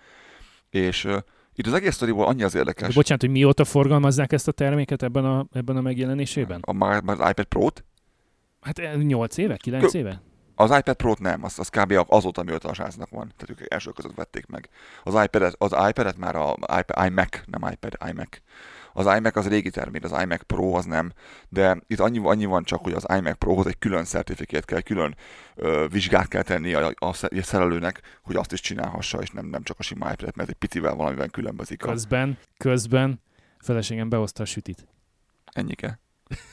És itt az egész sztoriból annyi az De érdekes, bocsánat, hogy mióta forgalmazzák ezt a terméket ebben a, ebben a megjelenésében? a, már, már az iPad Pro-t, Hát 8 éve, 9 éve? Az iPad Pro-t nem, az, az kb. azóta, mióta a srácnak van. Tehát ők első között vették meg. Az iPad-et, az iPad-et már a iPad, iMac, nem iPad, iMac. Az iMac az régi termék, az iMac Pro az nem, de itt annyi, annyi van csak, hogy az iMac Prohoz egy külön certifikát kell, külön ö, vizsgát kell tenni a, a, a szerelőnek, hogy azt is csinálhassa, és nem, nem csak a sima iPad, mert egy picivel valamivel különbözik. A, Közben, közben feleségem behozta a sütit. ennyike.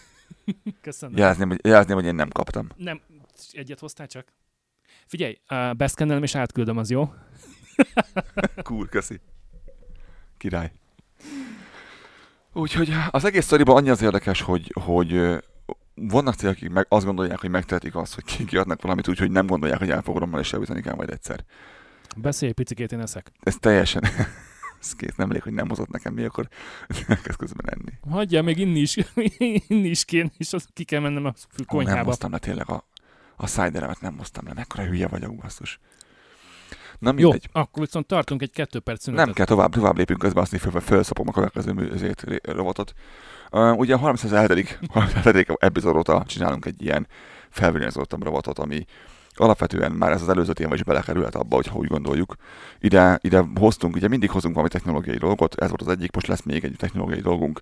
<laughs> Köszönöm. Jelezném, hogy, jelezném, hogy én nem kaptam. Nem, egyet hoztál csak? Figyelj, beszkennelem és átküldöm, az jó? Cool, köszi. Király. Úgyhogy az egész sztoriban annyi az érdekes, hogy, hogy vannak cégek, akik meg azt gondolják, hogy megtehetik azt, hogy ki- kiadnak valamit úgy, hogy nem gondolják, hogy el fog romlani és javítani kell majd egyszer. Beszélj egy picikét, én eszek. Ez teljesen... <laughs> ez kész, nem elég, hogy nem hozott nekem mi, akkor elkezd közben enni. Hagyjál még inni is, <laughs> inni is kéne, és az ki kell mennem a Ó, nem konyhába. hoztam le tényleg a, a szájderemet, nem hoztam le. Mekkora hülye vagyok, basszus. Na Jó, mindegy. akkor viszont tartunk egy kettő perc szünetet. Nem kell tovább, tovább lépünk közben, azt hogy föl, felszopom a következő mű- ezért ré- robotot. Uh, ugye a 37. 37. <laughs> epizód óta csinálunk egy ilyen felvilágosodtam robotot, ami alapvetően már ez az előző téma is belekerülhet abba, hogyha úgy gondoljuk. Ide, ide hoztunk, ugye mindig hozunk valami technológiai dolgot, ez volt az egyik, most lesz még egy technológiai dolgunk.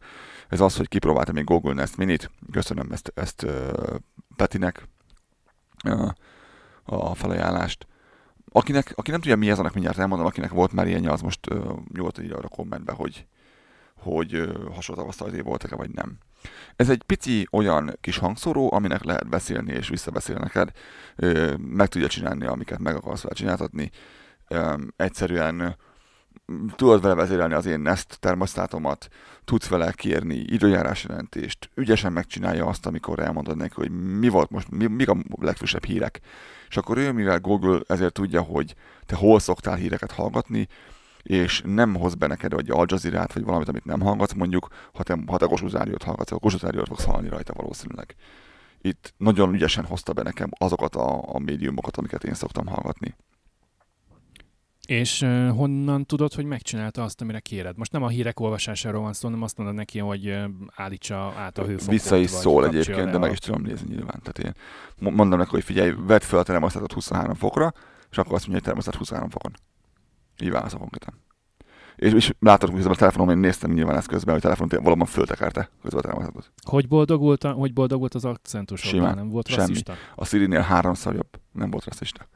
Ez az, hogy kipróbáltam még Google Nest Minit, köszönöm ezt, ezt uh, Petinek uh, a felajánlást. Akinek, aki nem tudja mi ez, annak mindjárt elmondom, akinek volt már ilyenje, az most uh, nyugodtan írja a kommentbe, hogy, hogy uh, hasonló tapasztalatai voltak-e, vagy nem. Ez egy pici olyan kis hangszóró, aminek lehet beszélni és visszabeszél neked. Ö, meg tudja csinálni, amiket meg akarsz vele csináltatni. Ö, egyszerűen tudod vele vezérelni az én Nest termosztátomat, tudsz vele kérni időjárás jelentést, ügyesen megcsinálja azt, amikor elmondod neki, hogy mi volt most, mi, mik a legfrissebb hírek. És akkor ő, mivel Google ezért tudja, hogy te hol szoktál híreket hallgatni, és nem hoz be neked egy Al Jazeera-t, vagy valamit, amit nem hallgatsz, mondjuk, ha te, ha te Kossuth hallgatsz, akkor Kossuth fogsz hallani rajta valószínűleg. Itt nagyon ügyesen hozta be nekem azokat a, a médiumokat, amiket én szoktam hallgatni. És honnan tudod, hogy megcsinálta azt, amire kéred? Most nem a hírek olvasásáról van szó, hanem azt mondod neki, hogy állítsa át a hőfokot. Vissza is szól egyébként, de meg is tudom nézni nyilván. Tehát én mo- mondom neki, hogy figyelj, vedd fel a termosztátot 23 fokra, és akkor azt mondja, hogy termosztát 23 fokon. Így válaszol konkrétan. És, és látod, hogy a telefonon én néztem nyilván ezt közben, hogy a telefon valóban föltekerte közben a termosztátot. Hogy boldogult, a, hogy boldogult az akcentus? Simán. Nem volt Semmi. rasszista? A Siri-nél háromszor jobb. Nem volt rasszista.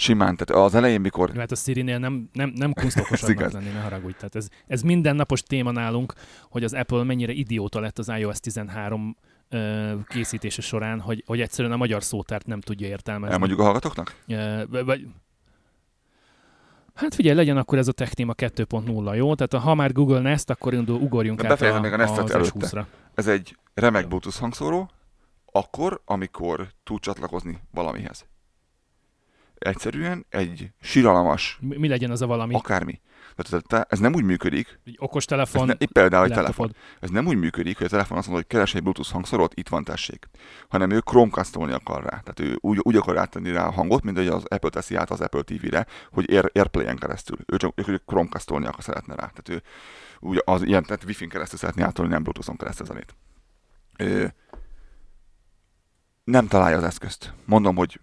Simán, tehát az elején, mikor Hát a Siri-nél nem, nem, nem <laughs> igaz. lenni, ne haragudj. Tehát ez, ez mindennapos téma nálunk, hogy az Apple mennyire idióta lett az iOS 13 ö, készítése során, hogy, hogy egyszerűen a magyar szótárt nem tudja értelmezni. elmondjuk a hallgatóknak? Ö, vagy-. Hát figyelj, legyen akkor ez a Technima 2.0, jó? Tehát ha már Google Nest, akkor indul, ugorjunk De át a, még a Nestet az előtte. S20-ra. Ez egy remek Bluetooth hangszóró, akkor, amikor tud csatlakozni valamihez. Egyszerűen egy siralmas, Mi, mi legyen az a valami? Akármi. Tehát te- ez nem úgy működik, egy okos telefon, ne, például egy telefon. Ez nem úgy működik, hogy a telefon azt mondja, hogy keres egy Bluetooth hangszórót, itt van tessék. Hanem ő chromecastolni akar rá. Tehát ő úgy, úgy akar áttenni rá a hangot, mint hogy az Apple teszi át az Apple TV-re, hogy Air, Airplay-en keresztül. Ő csak ő, chromecastolni akar szeretne rá. Tehát ő úgy az ilyen, tehát Wi-Fi-n keresztül szeretné átolni, nem Bluetooth-on keresztül zenét. Ő, nem találja az eszközt. Mondom, hogy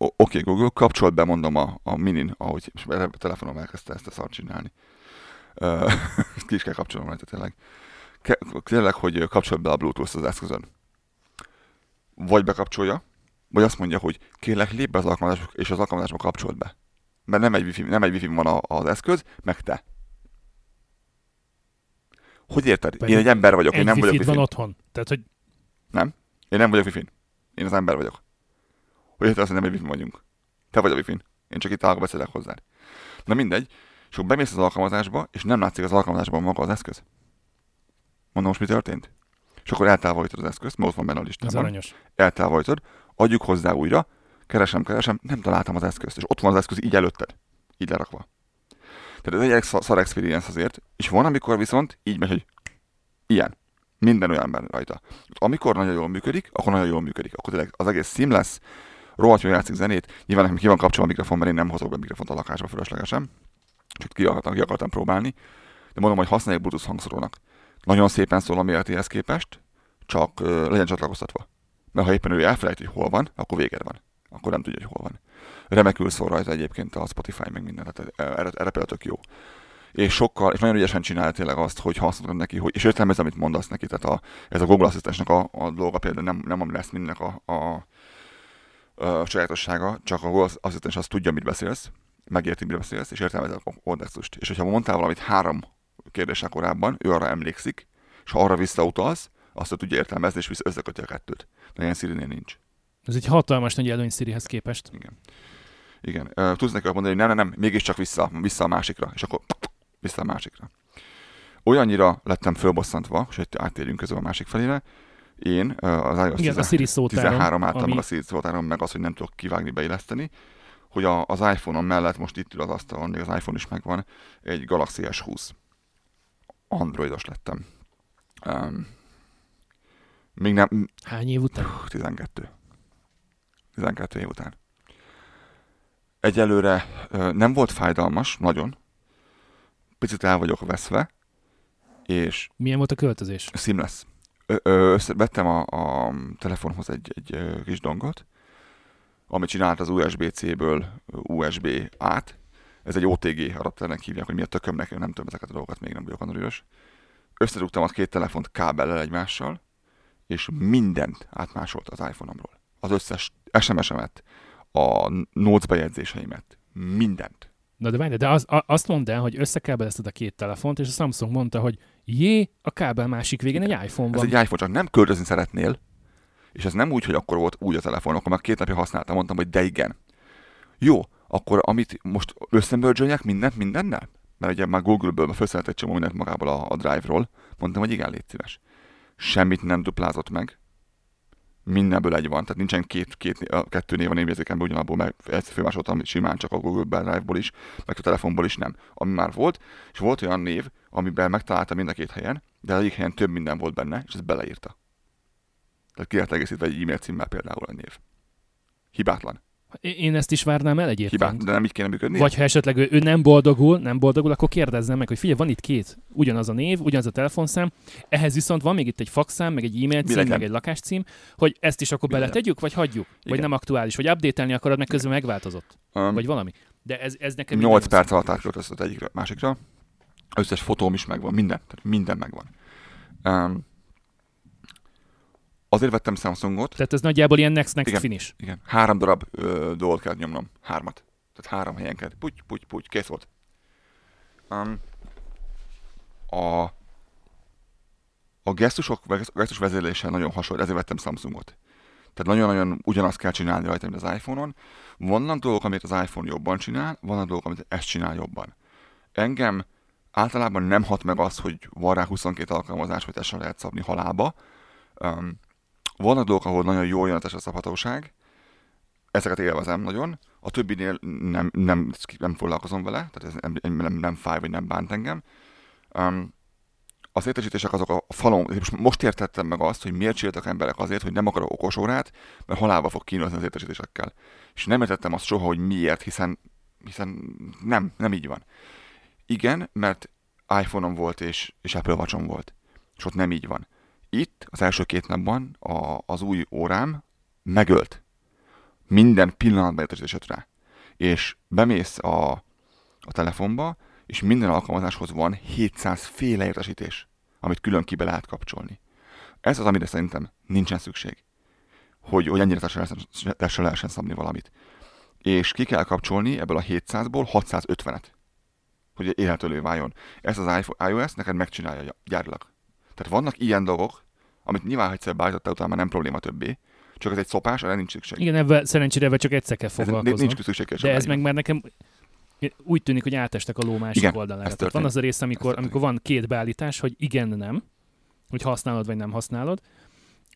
oké, okay, Google, kapcsolt be, mondom a, a minin, ahogy és a telefonom elkezdte ezt a szart csinálni. Ö, <laughs> ki is kell kapcsolnom rajta tényleg. Ke- tényleg, hogy kapcsolt be a Bluetooth az eszközön. Vagy bekapcsolja, vagy azt mondja, hogy kérlek lép be az alkalmazásba, és az alkalmazásba kapcsolt be. Mert nem egy wifi, nem egy wifi van a, az eszköz, meg te. Hogy érted? Pedig Én egy ember vagyok, én nem vagyok wifi van otthon. Tehát, hogy Én nem vagyok wifi Én az ember vagyok. Hogy érted azt, nem egy wifi vagyunk? Te vagy a wifi Én csak itt állok beszélek hozzád. Na mindegy. És akkor bemész az alkalmazásba, és nem látszik az alkalmazásban maga az eszköz. Mondom, most mi történt? És akkor eltávolítod az eszközt, mert ott van benne a ez listában. aranyos. Eltávolítod, adjuk hozzá újra, keresem, keresem, nem találtam az eszközt, és ott van az eszköz így előtted, így lerakva. Tehát ez egy szar experience azért, és van, amikor viszont így megy, hogy ilyen. Minden olyan rajta. Amikor nagyon jól működik, akkor nagyon jól működik. Akkor tényleg az egész seamless, rohadt jól játszik zenét. Nyilván nekem ki van kapcsolva a mikrofon, mert én nem hozok be mikrofont a lakásba fölöslegesen. Csak ki akartam, ki akartam próbálni. De mondom, hogy használjuk Bluetooth hangszórónak. Nagyon szépen szól a méretéhez képest, csak ö, legyen csatlakoztatva. Mert ha éppen ő elfelejt, hogy hol van, akkor véged van. Akkor nem tudja, hogy hol van. Remekül szól rajta egyébként a Spotify, meg minden, tehát erre, erre például tök jó. És sokkal, és nagyon ügyesen csinálja tényleg azt, hogy ha azt mondod neki, hogy, és értelmez, amit mondasz neki, tehát a, ez a Google Assistensnek a, a dolga például nem, nem ami lesz mindennek a, a, a sajátossága, csak a Google Assistens azt tudja, mit beszélsz, megérti, mit beszélsz, és értelmezi a kontextust. És hogyha mondtál valamit három kérdéssel korábban, ő arra emlékszik, és ha arra visszautalsz, azt tudja értelmezni, és vissza összeköti a kettőt. De ilyen siri nincs. Ez egy hatalmas nagy előny Sirihez képest. Igen. Ö, Tudsz neki mondani, hogy nem, nem, nem, mégiscsak vissza, vissza a másikra, és akkor vissza a másikra. Olyannyira lettem fölbosszantva, és hogy áttérjünk közül a másik felére, én az iOS Igen, a Siri szótáron, 13 által ami- meg a Siri szótáron, meg az, hogy nem tudok kivágni, beilleszteni, hogy a, az iPhone-on mellett most itt ül az asztalon, még az iPhone is megvan, egy Galaxy S20. Androidos lettem. Um, még nem... Hány év után? 12. 12 év után. Egyelőre nem volt fájdalmas, nagyon. Picit el vagyok veszve, és... Milyen volt a költözés? Seamless. Ö, ö, vettem a, a telefonhoz egy, egy kis dongot, amit csinált az USB-C-ből USB át. Ez egy OTG adapternek hívják, hogy mi a tökömnek, nem tudom ezeket a dolgokat, még nem vagyok annak Összedugtam a két telefont kábellel egymással, és mindent átmásolt az iPhone-omról. Az összes SMS-emet, a notes bejegyzéseimet, mindent. Na de várj, de az, azt mondd el, hogy összekábelezted a két telefont, és a Samsung mondta, hogy jé, a kábel másik végén egy iPhone van. Ez egy iPhone, csak nem költözni szeretnél, és ez nem úgy, hogy akkor volt új a telefon, akkor már két napja használtam, mondtam, hogy de igen. Jó, akkor amit most összemörzsöljek mindent mindennel? Mert ugye már Google-ből felszállt egy csomó mindent magából a, a Drive-ról, mondtam, hogy igen, légy szíves. Semmit nem duplázott meg, mindenből egy van, tehát nincsen két, két, kettő név a névjegyzékemben ugyanabból, mert ezt főmásoltam simán csak a Google Drive-ból is, meg a telefonból is nem, ami már volt, és volt olyan név, amiben megtaláltam mind a két helyen, de egyik helyen több minden volt benne, és ezt beleírta. Tehát ki egészítve egy e-mail címmel például a név. Hibátlan. Én ezt is várnám el egyébként. Hibát, de nem így kéne működni? Vagy ha esetleg ő, ő nem boldogul, nem boldogul, akkor kérdezzem meg, hogy figyelj, van itt két, ugyanaz a név, ugyanaz a telefonszám, ehhez viszont van még itt egy fakszám, meg egy e-mail cím, meg egy lakáscím, hogy ezt is akkor Mi beletegyük, vagy hagyjuk? Igen. Vagy nem aktuális, vagy update akarod, meg közben megváltozott. Um, vagy valami. De ez, ez nekem 8 perc alatt átköltözött egyikre, másikra. Összes fotóm is megvan, minden, tehát minden megvan. Um, Azért vettem Samsungot. Tehát ez nagyjából ilyen next next igen, finish. Igen, három darab ö, dolgot kell nyomnom. Hármat. Tehát három helyen kell. Puty, puty, puty, kész volt. Um, a, a gesztusok, vagy a gesztus vezérlése nagyon hasonló, ezért vettem Samsungot. Tehát nagyon-nagyon ugyanazt kell csinálni rajta, mint az iPhone-on. Vannak dolgok, amit az iPhone jobban csinál, vannak dolgok, amit ezt csinál jobban. Engem általában nem hat meg az, hogy van rá 22 alkalmazás, hogy ezt sem lehet szabni halába. Um, vannak dolgok, ahol nagyon jól jön a szabhatóság, ezeket élvezem nagyon, a többinél nem, nem, nem foglalkozom vele, tehát ez nem, nem, nem fáj, vagy nem bánt engem. Um, az értesítések azok a falon, most, most értettem meg azt, hogy miért csináltak emberek azért, hogy nem akarok okos órát, mert halálba fog kínozni az értesítésekkel. És nem értettem azt soha, hogy miért, hiszen, hiszen nem, nem így van. Igen, mert iPhone-om volt és, és Apple watch volt. És ott nem így van. Itt az első két napban a, az új órám megölt. Minden pillanatban értesítésed rá. És bemész a, a telefonba, és minden alkalmazáshoz van 700 féle értesítés, amit külön ki be lehet kapcsolni. Ez az, amire szerintem nincsen szükség. Hogy, hogy ennyire testre lehessen szabni valamit. És ki kell kapcsolni ebből a 700-ból 650-et, hogy élhetővé váljon. Ez az iOS neked megcsinálja gyárilag. Tehát vannak ilyen dolgok, amit nyilván, ha egyszer beállítottál, utána már nem probléma többé. Csak ez egy szopás, erre nincs szükség. Igen, ebben szerencsére ebben csak egyszer kell foglalkozni. Nincs szükség De ez meg már nekem úgy tűnik, hogy átestek a ló másik Igen, oldalára. Tehát van az a rész, amikor, amikor van két beállítás, hogy igen, nem, hogy használod vagy nem használod,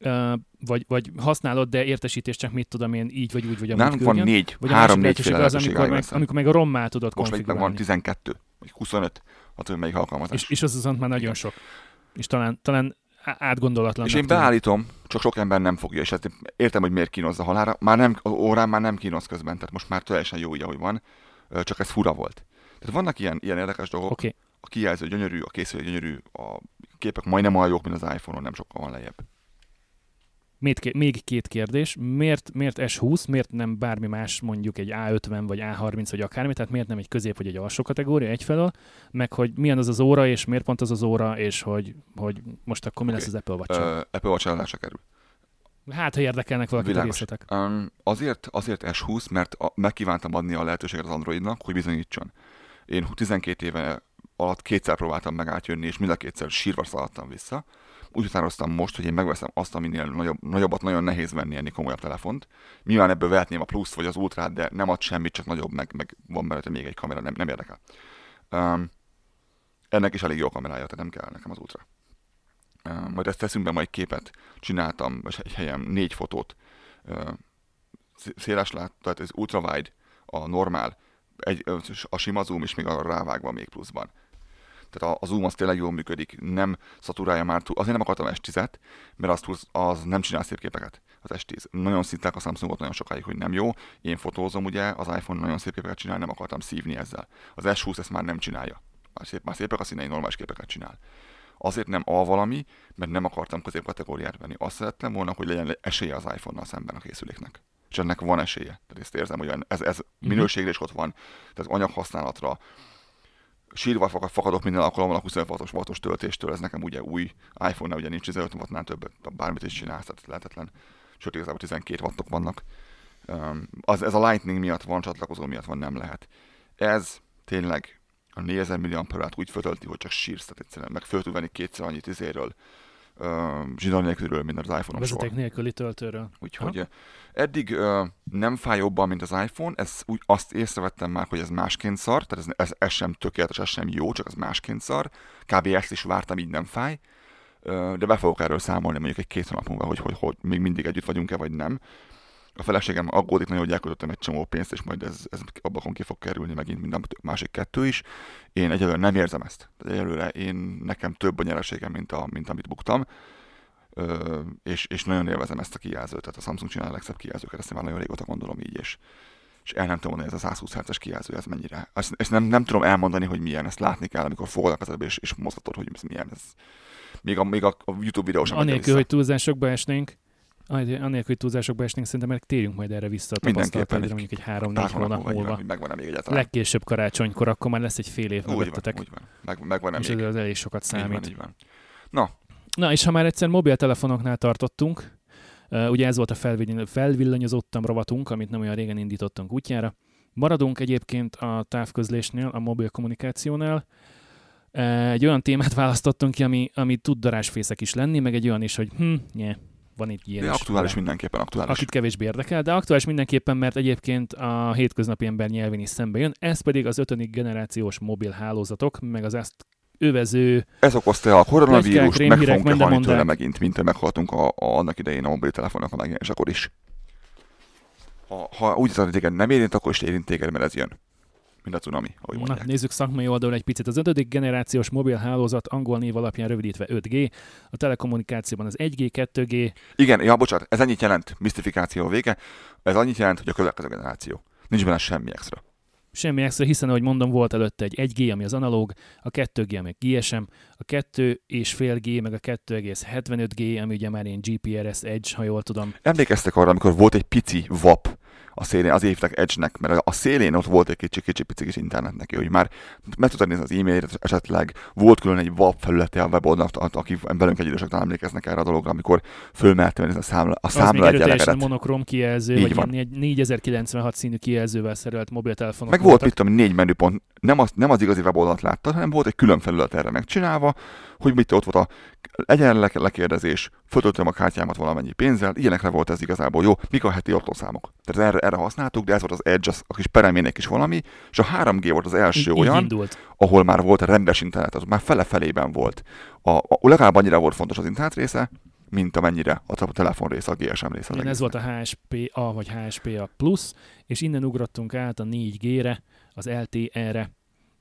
Uh, vagy, vagy használod, de értesítés csak mit tudom én, így vagy úgy, vagy amúgy van négy, vagy három, négy az, amikor meg, amikor meg a rommá tudod Most meg van 12, vagy 25, attól melyik alkalmazás. És, és az azon már nagyon sok. És talán, talán átgondolatlan. És én beállítom, csak sok ember nem fogja, és hát értem, hogy miért kínozza halára. Már nem, az órán már nem kínoz közben, tehát most már teljesen jó így, ahogy van, csak ez fura volt. Tehát vannak ilyen, ilyen érdekes dolgok. Okay. A kijelző gyönyörű, a készülő gyönyörű, a képek majdnem olyan jók, mint az iPhone-on, nem sokkal van lejjebb. Még két kérdés. Miért, miért S20, miért nem bármi más, mondjuk egy A50 vagy A30 vagy akármi, tehát miért nem egy közép vagy egy alsó kategória egyfelől, meg hogy milyen az az óra, és miért pont az az óra, és hogy, hogy most akkor mi okay. lesz az Apple watch uh, Apple watch eladásra kerül. Hát, ha érdekelnek valaki a részletek. Um, azért, azért S20, mert a, megkívántam adni a lehetőséget az Androidnak, hogy bizonyítson. Én 12 éve alatt kétszer próbáltam meg átjönni, és mind a kétszer sírva szaladtam vissza úgy határoztam most, hogy én megveszem azt, aminél nagyobb, nagyobbat nagyon nehéz venni ennél komolyabb telefont. Nyilván ebből vehetném a plusz vagy az ultrát, de nem ad semmit, csak nagyobb, meg, meg van belőle még egy kamera, nem, nem érdekel. Um, ennek is elég jó kamerája, tehát nem kell nekem az ultra. Um, majd ezt teszünk be, majd képet csináltam, és egy helyen négy fotót. Uh, széles lát, tehát ez ultra wide, a normál, egy, a sima zoom is még a rávágva még pluszban. Tehát a, a zoom az tényleg jól működik, nem szaturálja már túl. Azért nem akartam S10-et, mert az, túl, az nem csinál szép képeket az S10. Nagyon szitták a Samsungot nagyon sokáig, hogy nem jó. Én fotózom ugye, az iPhone nagyon szép képeket csinál, nem akartam szívni ezzel. Az S20 ezt már nem csinálja. Már, szép, már szépek a színei, normális képeket csinál. Azért nem A valami, mert nem akartam középkategóriát venni. Azt szerettem volna, hogy legyen esélye az iPhone-nal szemben a készüléknek. És ennek van esélye. Tehát ezt érzem, hogy ez, ez mhm. minőségre is ott van. Tehát anyaghasználatra, sírva fakadok minden alkalommal a 25 wattos, wattos töltéstől, ez nekem ugye új iPhone-nál ugye nincs 15 wattnál többet, bármit is csinálsz, tehát lehetetlen. Sőt, igazából 12 wattok vannak. Az, ez a Lightning miatt van, csatlakozó miatt van, nem lehet. Ez tényleg a 4000 mAh úgy föltölti, hogy csak sírsz, tehát egyszerűen meg föl tud venni kétszer annyit izéről, zsinór nélkülről, mint az iPhone-om Vezeték sor. nélküli töltőről. Úgyhogy ha? eddig uh, nem fáj jobban, mint az iPhone, ez úgy azt észrevettem már, hogy ez másként szar, tehát ez, ez, ez sem tökéletes, ez sem jó, csak ez másként szar. Kb. ezt is vártam, így nem fáj. Uh, de be fogok erről számolni mondjuk egy két hónap múlva, hogy, hogy, hogy még mindig együtt vagyunk-e, vagy nem. A feleségem aggódik nagyon, hogy elköltöttem egy csomó pénzt, és majd ez, ez abban ki fog kerülni megint, mint a másik kettő is. Én egyelőre nem érzem ezt. Egyelőre én, nekem több a nyereségem, mint, a, mint amit buktam. Ö, és, és nagyon élvezem ezt a kijelzőt. Tehát a Samsung csinál a legszebb kijelzőket, ezt már nagyon régóta gondolom így, és, és el nem tudom mondani, ez a 120 Hz kijelző, ez mennyire. Ezt, ezt nem, nem tudom elmondani, hogy milyen, ezt látni kell, amikor fogod a kezedbe, és, és mozgatod, hogy ez milyen. Ez, még a, még a, a YouTube videó sem Anélkül, hogy túlzásokba esnénk, Anélkül, hogy túlzásokba esnénk, szerintem meg térjünk majd erre vissza a tapasztalataidra, mondjuk egy három-négy hónap múlva. Megvan még egyáltalán. Legkésőbb karácsonykor, akkor már lesz egy fél év mögöttetek. Úgy van, meg, megvan És ez az elég sokat számít. Így van, így van. Na. Na, és ha már egyszer mobiltelefonoknál tartottunk, ugye ez volt a felvillanyozottam rovatunk, amit nem olyan régen indítottunk útjára. Maradunk egyébként a távközlésnél, a mobil kommunikációnál. Egy olyan témát <laughs> választottunk ki, ami, ami tud darásfészek is lenni, meg egy olyan is, hogy hm, nye, van itt ilyen. De aktuális vele, mindenképpen aktuális. Akit kevésbé érdekel, de aktuális mindenképpen, mert egyébként a hétköznapi ember nyelvén is szembe jön. Ez pedig az ötödik generációs mobil hálózatok, meg az ezt övező... Ez okozta a koronavírus, meg fogunk halni tőle megint, mint meghaltunk a, a, annak idején a mobiltelefonok a akkor is. Ha, ha úgy az, hogy nem érint, akkor is érint téged, mert ez jön mint a Tsunami, ahogy mondják. Na, nézzük szakmai oldalon egy picit. Az ötödik generációs mobil hálózat angol név alapján rövidítve 5G, a telekommunikációban az 1G, 2G. Igen, ja, bocsánat, ez ennyit jelent, misztifikáció vége, ez annyit jelent, hogy a következő generáció. Nincs benne semmi extra. Semmi extra, hiszen, ahogy mondom, volt előtte egy 1G, ami az analóg, a 2G, ami a GSM, a 2,5G, meg a 2,75G, ami ugye már ilyen GPRS Edge, ha jól tudom. Emlékeztek arra, amikor volt egy pici VAP, a szélén, az évtek Edge-nek, mert a szélén ott volt egy kicsi, kicsi, pici kis internet neki, hogy már meg tudtad nézni az e-mailt, esetleg volt külön egy web felülete a weboldalnak, akik velünk egy idősek emlékeznek erre a dologra, amikor fölmelte venni a számla, a számla egy elegeret. monokrom kijelző, Így vagy van. egy 4096 színű kijelzővel szerelt mobiltelefonok Meg volt, mit tudom, négy menüpont, nem az, nem az igazi weboldalt láttad, hanem volt egy külön felület erre megcsinálva, hogy mit ott volt a egyenle lekérdezés, föltöltöm a kártyámat valamennyi pénzzel, ilyenekre volt ez igazából jó, mik a heti autószámok. Tehát erre, erre használtuk, de ez volt az Edge, az, a kis peremének is valami, és a 3G volt az első így, olyan, így ahol már volt rendes internet, az már fele-felében volt. A, a, legalább annyira volt fontos az internet része, mint amennyire a telefon része, a GSM része. Igen, ez volt a HSPA vagy HSPA Plus, és innen ugrottunk át a 4G-re, az LTE-re,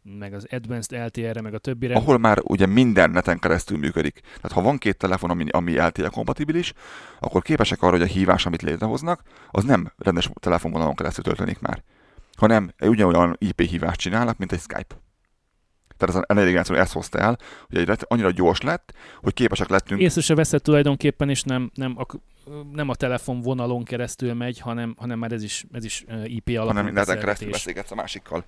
meg az Advanced LTE-re, meg a többire. Ahol már ugye minden neten keresztül működik. Tehát ha van két telefon, ami, ami LTE kompatibilis, akkor képesek arra, hogy a hívás, amit létrehoznak, az nem rendes telefonvonalon keresztül történik már, hanem ugyanolyan IP hívást csinálnak, mint egy Skype. Tehát ez a navigáció ezt hozta el, hogy egy annyira gyors lett, hogy képesek lettünk. Észre se veszett tulajdonképpen, és nem, nem, a, nem a telefonvonalon keresztül megy, hanem, hanem már ez is, ez is IP alapon Hanem neten keresztül beszélgetsz a másikkal.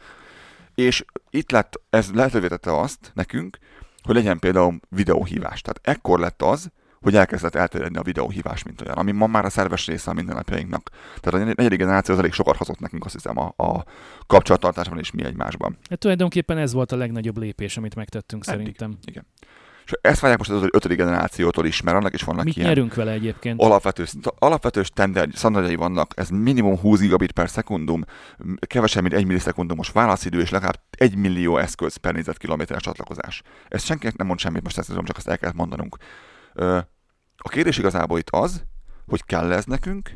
És itt lett, ez lehetővé tette azt nekünk, hogy legyen például videóhívás. Tehát ekkor lett az, hogy elkezdett elterjedni a videóhívás, mint olyan, ami ma már a szerves része a mindennapjainknak. Tehát a negyedik generáció az elég sokat hozott nekünk, azt hiszem, a, a kapcsolattartásban és mi egymásban. Hát tulajdonképpen ez volt a legnagyobb lépés, amit megtettünk Eddig. szerintem. Igen. És ezt várják most az ötödik generációtól is, mert annak is vannak Mit ilyen nyerünk vele egyébként? alapvető, alapvető standardjai vannak, ez minimum 20 gigabit per szekundum, kevesebb, mint 1 millisekundumos válaszidő, és legalább 1 millió eszköz per négyzetkilométeres csatlakozás. Ez senkinek nem mond semmit, most ezt tudom, csak ezt el kell mondanunk. A kérdés igazából itt az, hogy kell ez nekünk,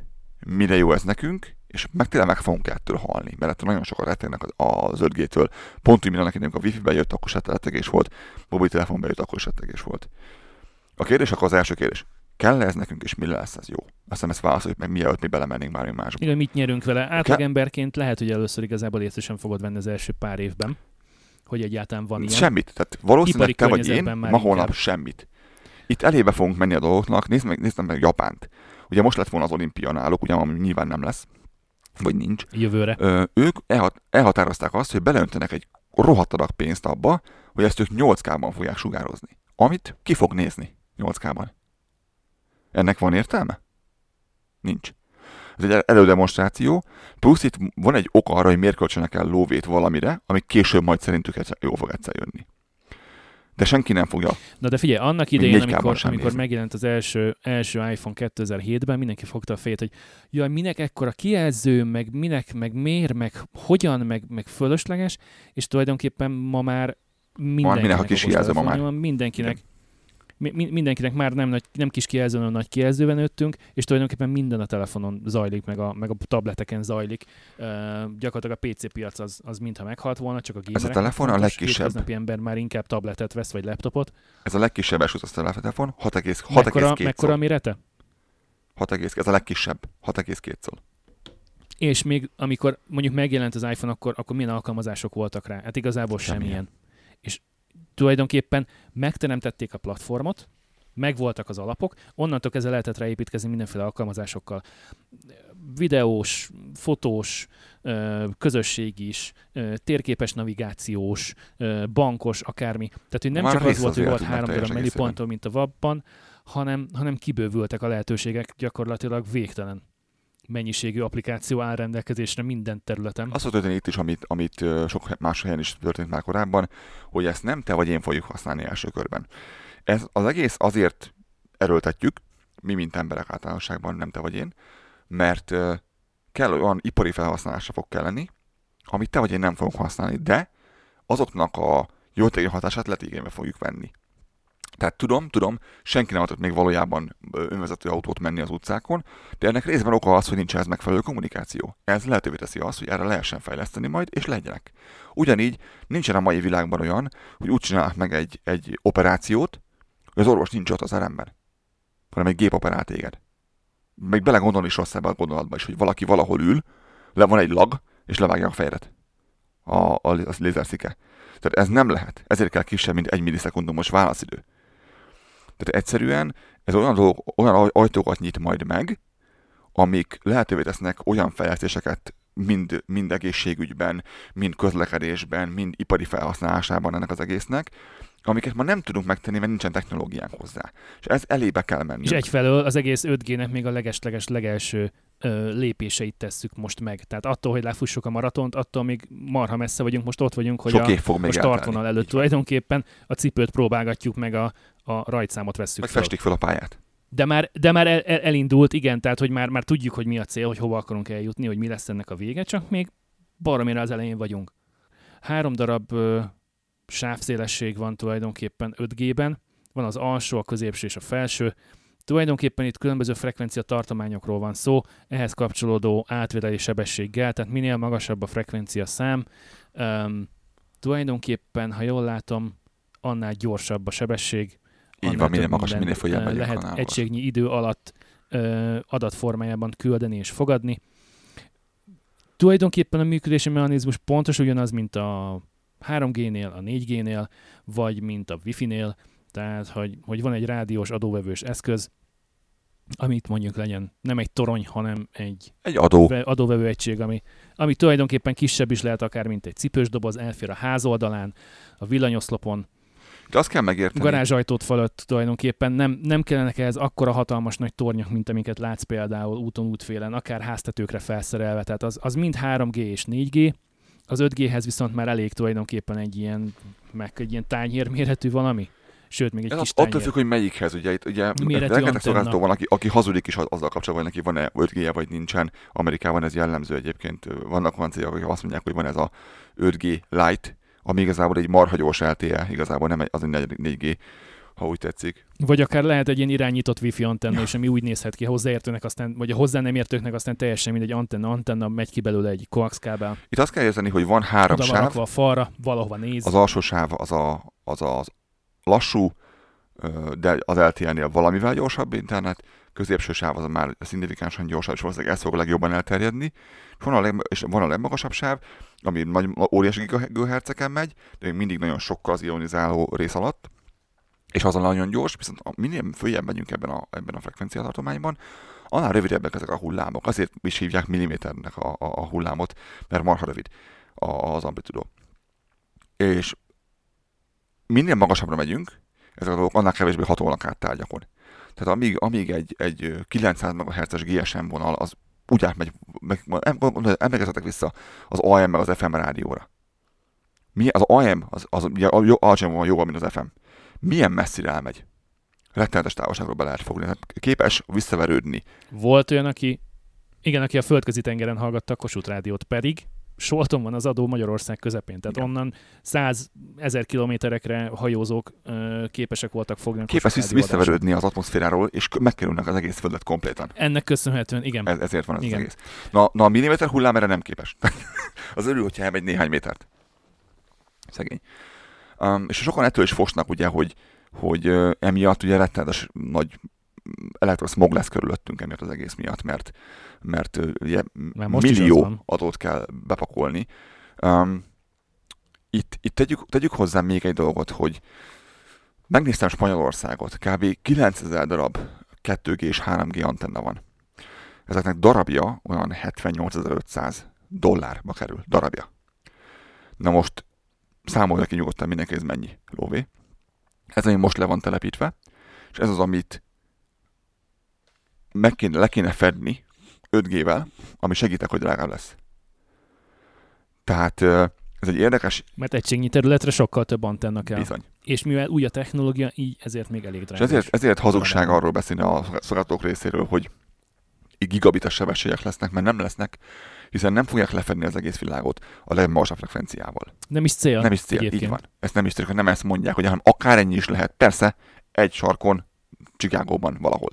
mire jó ez nekünk, és meg tényleg meg fogunk ettől halni, mert nagyon sokat rettegnek az 5G-től. Pont úgy, mint annak a Wi-Fi bejött, akkor se rettegés volt, mobiltelefon bejött, akkor se rettegés volt. A kérdés akkor az első kérdés. Kell ez nekünk, és mi lesz ez jó? Aztán ezt válaszoljuk meg, mielőtt mi belemennénk már másokba. Igen, mit nyerünk vele? Átlagemberként lehet, hogy először igazából észre sem fogod venni az első pár évben, hogy egyáltalán van ilyen. Semmit. Tehát valószínűleg te vagy én, ma holnap semmit. Itt elébe fogunk menni a dolgoknak, nézd meg, nézd meg Japánt. Ugye most lett volna az olimpia náluk, ugye ami nyilván nem lesz, vagy nincs. Jövőre. Ö, ők elhat- elhatározták azt, hogy beleöntenek egy rohadt adag pénzt abba, hogy ezt ők 8K-ban fogják sugározni. Amit ki fog nézni 8K-ban. Ennek van értelme? Nincs. Ez egy elődemonstráció, plusz itt van egy ok arra, hogy miért költsenek el lóvét valamire, ami később majd szerintük jól fog egyszer jönni. De senki nem fogja. Na de figyelj, annak idején, 4K-ban amikor, amikor nézni. megjelent az első, első iPhone 2007-ben, mindenki fogta a fejét, hogy jaj, minek ekkora kijelző, meg minek, meg miért, meg hogyan, meg, meg fölösleges, és tulajdonképpen ma már mindenkinek, minek a kis kijelző ma már. van, mindenkinek, mi, mi- mindenkinek már nem, nagy, nem kis kijelzőn, hanem nagy kijelzőben nőttünk, és tulajdonképpen minden a telefonon zajlik, meg a, meg a tableteken zajlik. Uh, gyakorlatilag a PC piac az, az mintha meghalt volna, csak a gamerek. telefon a legkisebb. Hétköznapi ember már inkább tabletet vesz, vagy laptopot. Ez a legkisebb esút a telefon, 6,2 Mekkora, 6,2 mekkora a mérete? 6,2 ez a legkisebb, 6,2 szól. És még amikor mondjuk megjelent az iPhone, akkor, akkor milyen alkalmazások voltak rá? Hát igazából Semmilyen. semmilyen. És tulajdonképpen megteremtették a platformot, megvoltak az alapok, onnantól kezdve lehetett ráépítkezni mindenféle alkalmazásokkal. Videós, fotós, ö, közösségi is, térképes navigációs, bankos, akármi. Tehát, hogy nem Már csak az volt, hogy volt három darab menüponton, mint a webban, hanem, hanem kibővültek a lehetőségek, gyakorlatilag végtelen mennyiségű applikáció áll rendelkezésre minden területen. Az fog történni itt is, amit, amit sok más helyen is történt már korábban, hogy ezt nem te vagy én fogjuk használni első körben. Ez az egész azért erőltetjük, mi mint emberek általánosságban, nem te vagy én, mert kell olyan ipari felhasználásra fog kelleni, amit te vagy én nem fogunk használni, de azoknak a jótékony hatását lehet fogjuk venni. Tehát tudom, tudom, senki nem adott még valójában önvezető autót menni az utcákon, de ennek részben oka az, hogy nincs ez megfelelő kommunikáció. Ez lehetővé teszi azt, hogy erre lehessen fejleszteni majd, és legyenek. Ugyanígy nincsen a mai világban olyan, hogy úgy csinálnak meg egy, egy operációt, hogy az orvos nincs ott az eremben, hanem egy gép operál téged. Még belegondolni is rossz ebbe a gondolatba is, hogy valaki valahol ül, le van egy lag, és levágja a fejedet. A, a, a lézerszike. Tehát ez nem lehet. Ezért kell kisebb, mint egy millisekundumos válaszidő. Tehát egyszerűen ez olyan, dolog, olyan aj- ajtókat nyit majd meg, amik lehetővé tesznek olyan fejlesztéseket, mind, mind egészségügyben, mind közlekedésben, mind ipari felhasználásában ennek az egésznek, amiket ma nem tudunk megtenni, mert nincsen technológiánk hozzá. És ez elébe kell menni. És egyfelől az egész 5G-nek még a legesleges legelső ö, lépéseit tesszük most meg. Tehát attól, hogy lefussuk a maratont, attól még marha messze vagyunk, most ott vagyunk, hogy Sok a, fog még eltelni. startvonal előtt Így tulajdonképpen a cipőt próbálgatjuk, meg a, a rajtszámot vesszük Meg fel. festik fel a pályát. De már, de már el, el, elindult, igen, tehát hogy már, már tudjuk, hogy mi a cél, hogy hova akarunk eljutni, hogy mi lesz ennek a vége, csak még baromira az elején vagyunk. Három darab ö, sávszélesség van tulajdonképpen 5G-ben, van az alsó, a középső és a felső. Tulajdonképpen itt különböző frekvencia tartományokról van szó, ehhez kapcsolódó átvételi sebességgel, tehát minél magasabb a frekvencia szám, um, tulajdonképpen, ha jól látom, annál gyorsabb a sebesség, Így van, minél mindent, minél megyünk Lehet annál egységnyi idő alatt ö, adatformájában küldeni és fogadni. Tulajdonképpen a működési mechanizmus pontos ugyanaz, mint a 3G-nél, a 4G-nél, vagy mint a Wi-Fi-nél, tehát hogy, hogy van egy rádiós adóvevős eszköz, amit mondjuk legyen nem egy torony, hanem egy Egy adó. ve- adóvevő egység, ami, ami tulajdonképpen kisebb is lehet akár, mint egy cipős doboz, elfér a ház oldalán, a villanyoszlopon, De azt kell megérteni. garázsajtót fölött tulajdonképpen nem, nem kellenek ehhez akkora hatalmas nagy tornyok, mint amiket látsz például úton útfélen, akár háztetőkre felszerelve, tehát az, az mind 3G és 4G, az 5G-hez viszont már elég tulajdonképpen egy ilyen, meg egy ilyen tányérméretű valami, sőt, még egy Ez kis az, attól tányér. függ, hogy melyikhez. Ugye, itt, ugye Méretű rengeteg szolgáltató van, aki, aki hazudik is azzal kapcsolatban, hogy neki van-e 5G-je vagy nincsen. Amerikában ez jellemző egyébként. Vannak olyan cégek, akik azt mondják, hogy van ez a 5G Lite, ami igazából egy marha gyors LTE, igazából nem az egy 4G, ha úgy tetszik. Vagy akár lehet egy ilyen irányított wifi antenna is, ami úgy nézhet ki hozzáértőnek, aztán, vagy a hozzá nem értőknek aztán teljesen mindegy antenna, antenna, megy ki belőle egy coax kábel. Itt azt kell érteni, hogy van három Oda van sáv, rakva a falra, valahova néz. az alsó sáv az a, az, a, az lassú, de az LTE-nél valamivel gyorsabb internet, középső sáv az már szignifikánsan gyorsabb, és valószínűleg ez fog legjobban elterjedni. És van a, leg, és van a legmagasabb sáv, ami nagy, óriási gigahertzeken megy, de még mindig nagyon sokkal az ionizáló rész alatt, és az a nagyon gyors, viszont minél följebb megyünk ebben a, ebben a frekvenciatartományban, annál rövidebbek ezek a hullámok. Azért is hívják milliméternek a, a, a hullámot, mert marha rövid az amplitudó. És minél magasabbra megyünk, ezek a dolgok annál kevésbé hatolnak át tárgyakon. Tehát amíg, amíg egy, egy ö, 900 MHz-es GSM vonal, az úgy átmegy, meg, em- emlékezzetek vissza az AM meg az FM rádióra. Mi, az AM, az, az ugye a jó- alacsonyan van jóval, mint az FM. Milyen messzire elmegy? Rettenetes távolságról be lehet fogni. Tehát képes visszaverődni. Volt olyan, aki, igen, aki a földközi tengeren hallgatta a Kossuth rádiót, pedig Solton van az adó Magyarország közepén, tehát Igen. onnan 100 ezer kilométerekre hajózók ö, képesek voltak fogni Képes visszaverődni az atmoszféráról, és megkerülnek az egész földet komplétan. Ennek köszönhetően, igen. Ez, ezért van ez Igen. az egész. Na, na a milliméter hullám erre nem képes. <laughs> az örül, hogyha elmegy néhány métert. Szegény. Um, és sokan ettől is fosnak, ugye, hogy, hogy uh, emiatt ugye rettenetes nagy elektroszmog lesz körülöttünk emiatt az egész miatt, mert, mert ugye most millió adót kell bepakolni. Um, itt itt tegyük, tegyük hozzá még egy dolgot, hogy megnéztem Spanyolországot, kb. 9000 darab 2G és 3G antenna van. Ezeknek darabja olyan 78.500 dollárba kerül. Darabja. Na most számolja ki nyugodtan mindenki, ez mennyi lóvé. Ez, ami most le van telepítve, és ez az, amit meg kéne, le kéne fedni 5G-vel, ami segítek, hogy drágább lesz. Tehát ez egy érdekes Mert egységnyi területre sokkal több antenna kell. bizony. És mivel új a technológia, így ezért még elég És drága. ezért, ezért hazugság arról beszélni a szolgáltatók részéről, hogy gigabites sebességek lesznek, mert nem lesznek, hiszen nem fogják lefedni az egész világot a legmagasabb frekvenciával. Nem is cél. nem is cél, így egyébként. van. Ezt nem is cél, nem ezt mondják, hogy hanem akár ennyi is lehet. Persze, egy sarkon, Csikágóban valahol.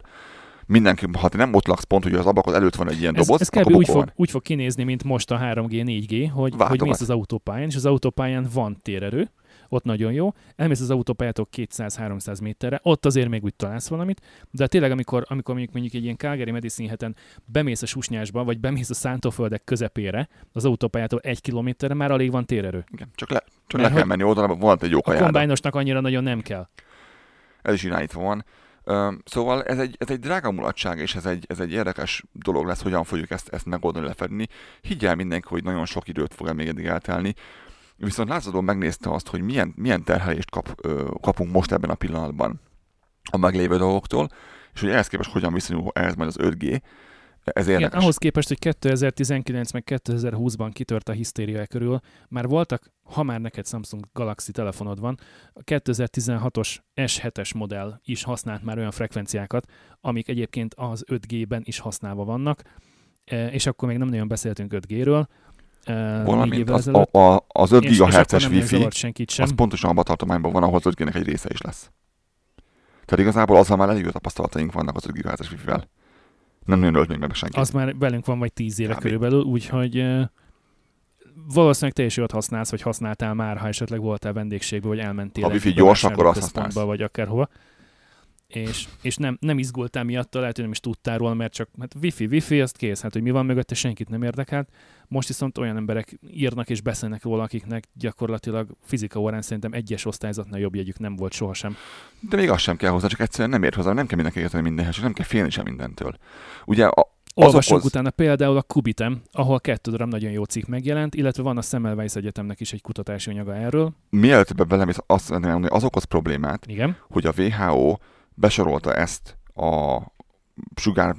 Mindenki, ha te nem ott laksz pont, hogy az ablakod előtt van egy ilyen Ez, doboz, ez akkor úgy fog, úgy fog kinézni, mint most a 3G, 4G, hogy, hogy Váltogat. mész az autópályán, és az autópályán van térerő, ott nagyon jó, elmész az autópályától 200-300 méterre, ott azért még úgy találsz valamit, de tényleg amikor, amikor mondjuk, mondjuk egy ilyen Calgary Medicine heten bemész a Susnyásba, vagy bemész a szántóföldek közepére, az autópályától egy kilométerre már alig van térerő. Igen, csak le, csak Mert le kell hogy- menni oldalra, van egy jó A kajáda. kombájnosnak annyira nagyon nem kell. Ez is irányítva van. Szóval ez egy, ez egy drága mulatság, és ez egy, ez egy érdekes dolog lesz, hogyan fogjuk ezt, ezt megoldani, lefedni. Higgyel mindenki, hogy nagyon sok időt fog még eddig eltelni. Viszont lázadó megnézte azt, hogy milyen, milyen terhelést kap, kapunk most ebben a pillanatban a meglévő dolgoktól, és hogy ehhez képest hogyan viszonyul ehhez majd az 5G. Ez Igen, érdekes. ahhoz képest, hogy 2019 meg 2020-ban kitört a hisztéria körül, már voltak, ha már neked Samsung Galaxy telefonod van, a 2016-os S7-es modell is használt már olyan frekvenciákat, amik egyébként az 5G-ben is használva vannak, E, és akkor még nem nagyon beszéltünk 5G-ről. e, Valamint az, ezelőtt, a, a, az 5 és- és akkor GHz-es Wi-Fi, az pontosan abban a tartományban van, ahol az 5G-nek egy része is lesz. Tehát igazából azzal már elég jó tapasztalataink vannak az 5 GHz-es Wi-Fi-vel. Nem nagyon ölt még meg senki. Az már velünk van vagy 10 éve Kb. körülbelül, úgyhogy valószínűleg te is olyat használsz, vagy használtál már, ha esetleg voltál vendégségben, vagy elmentél. Ha wifi gyors, akkor azt használsz. Vagy akárhova. És, és nem, nem izgultál miatta, lehet, hogy nem is tudtál róla, mert csak hát wifi, wifi, azt kész, hát hogy mi van mögötte, senkit nem érdekelt. Most viszont olyan emberek írnak és beszélnek róla, akiknek gyakorlatilag fizika órán szerintem egyes osztályzatnál jobb jegyük nem volt sohasem. De még az sem kell hozzá, csak egyszerűen nem ért hozzá, nem kell mindenki érteni mindenhez, csak nem kell félni sem mindentől. Ugye a, Olvassunk okoz- utána például a Kubitem, ahol kettő darab nagyon jó cikk megjelent, illetve van a Semmelweis Egyetemnek is egy kutatási anyaga erről. mielőtt belemész, azt mondani, az okoz problémát, Igen. hogy a WHO besorolta ezt a sugár,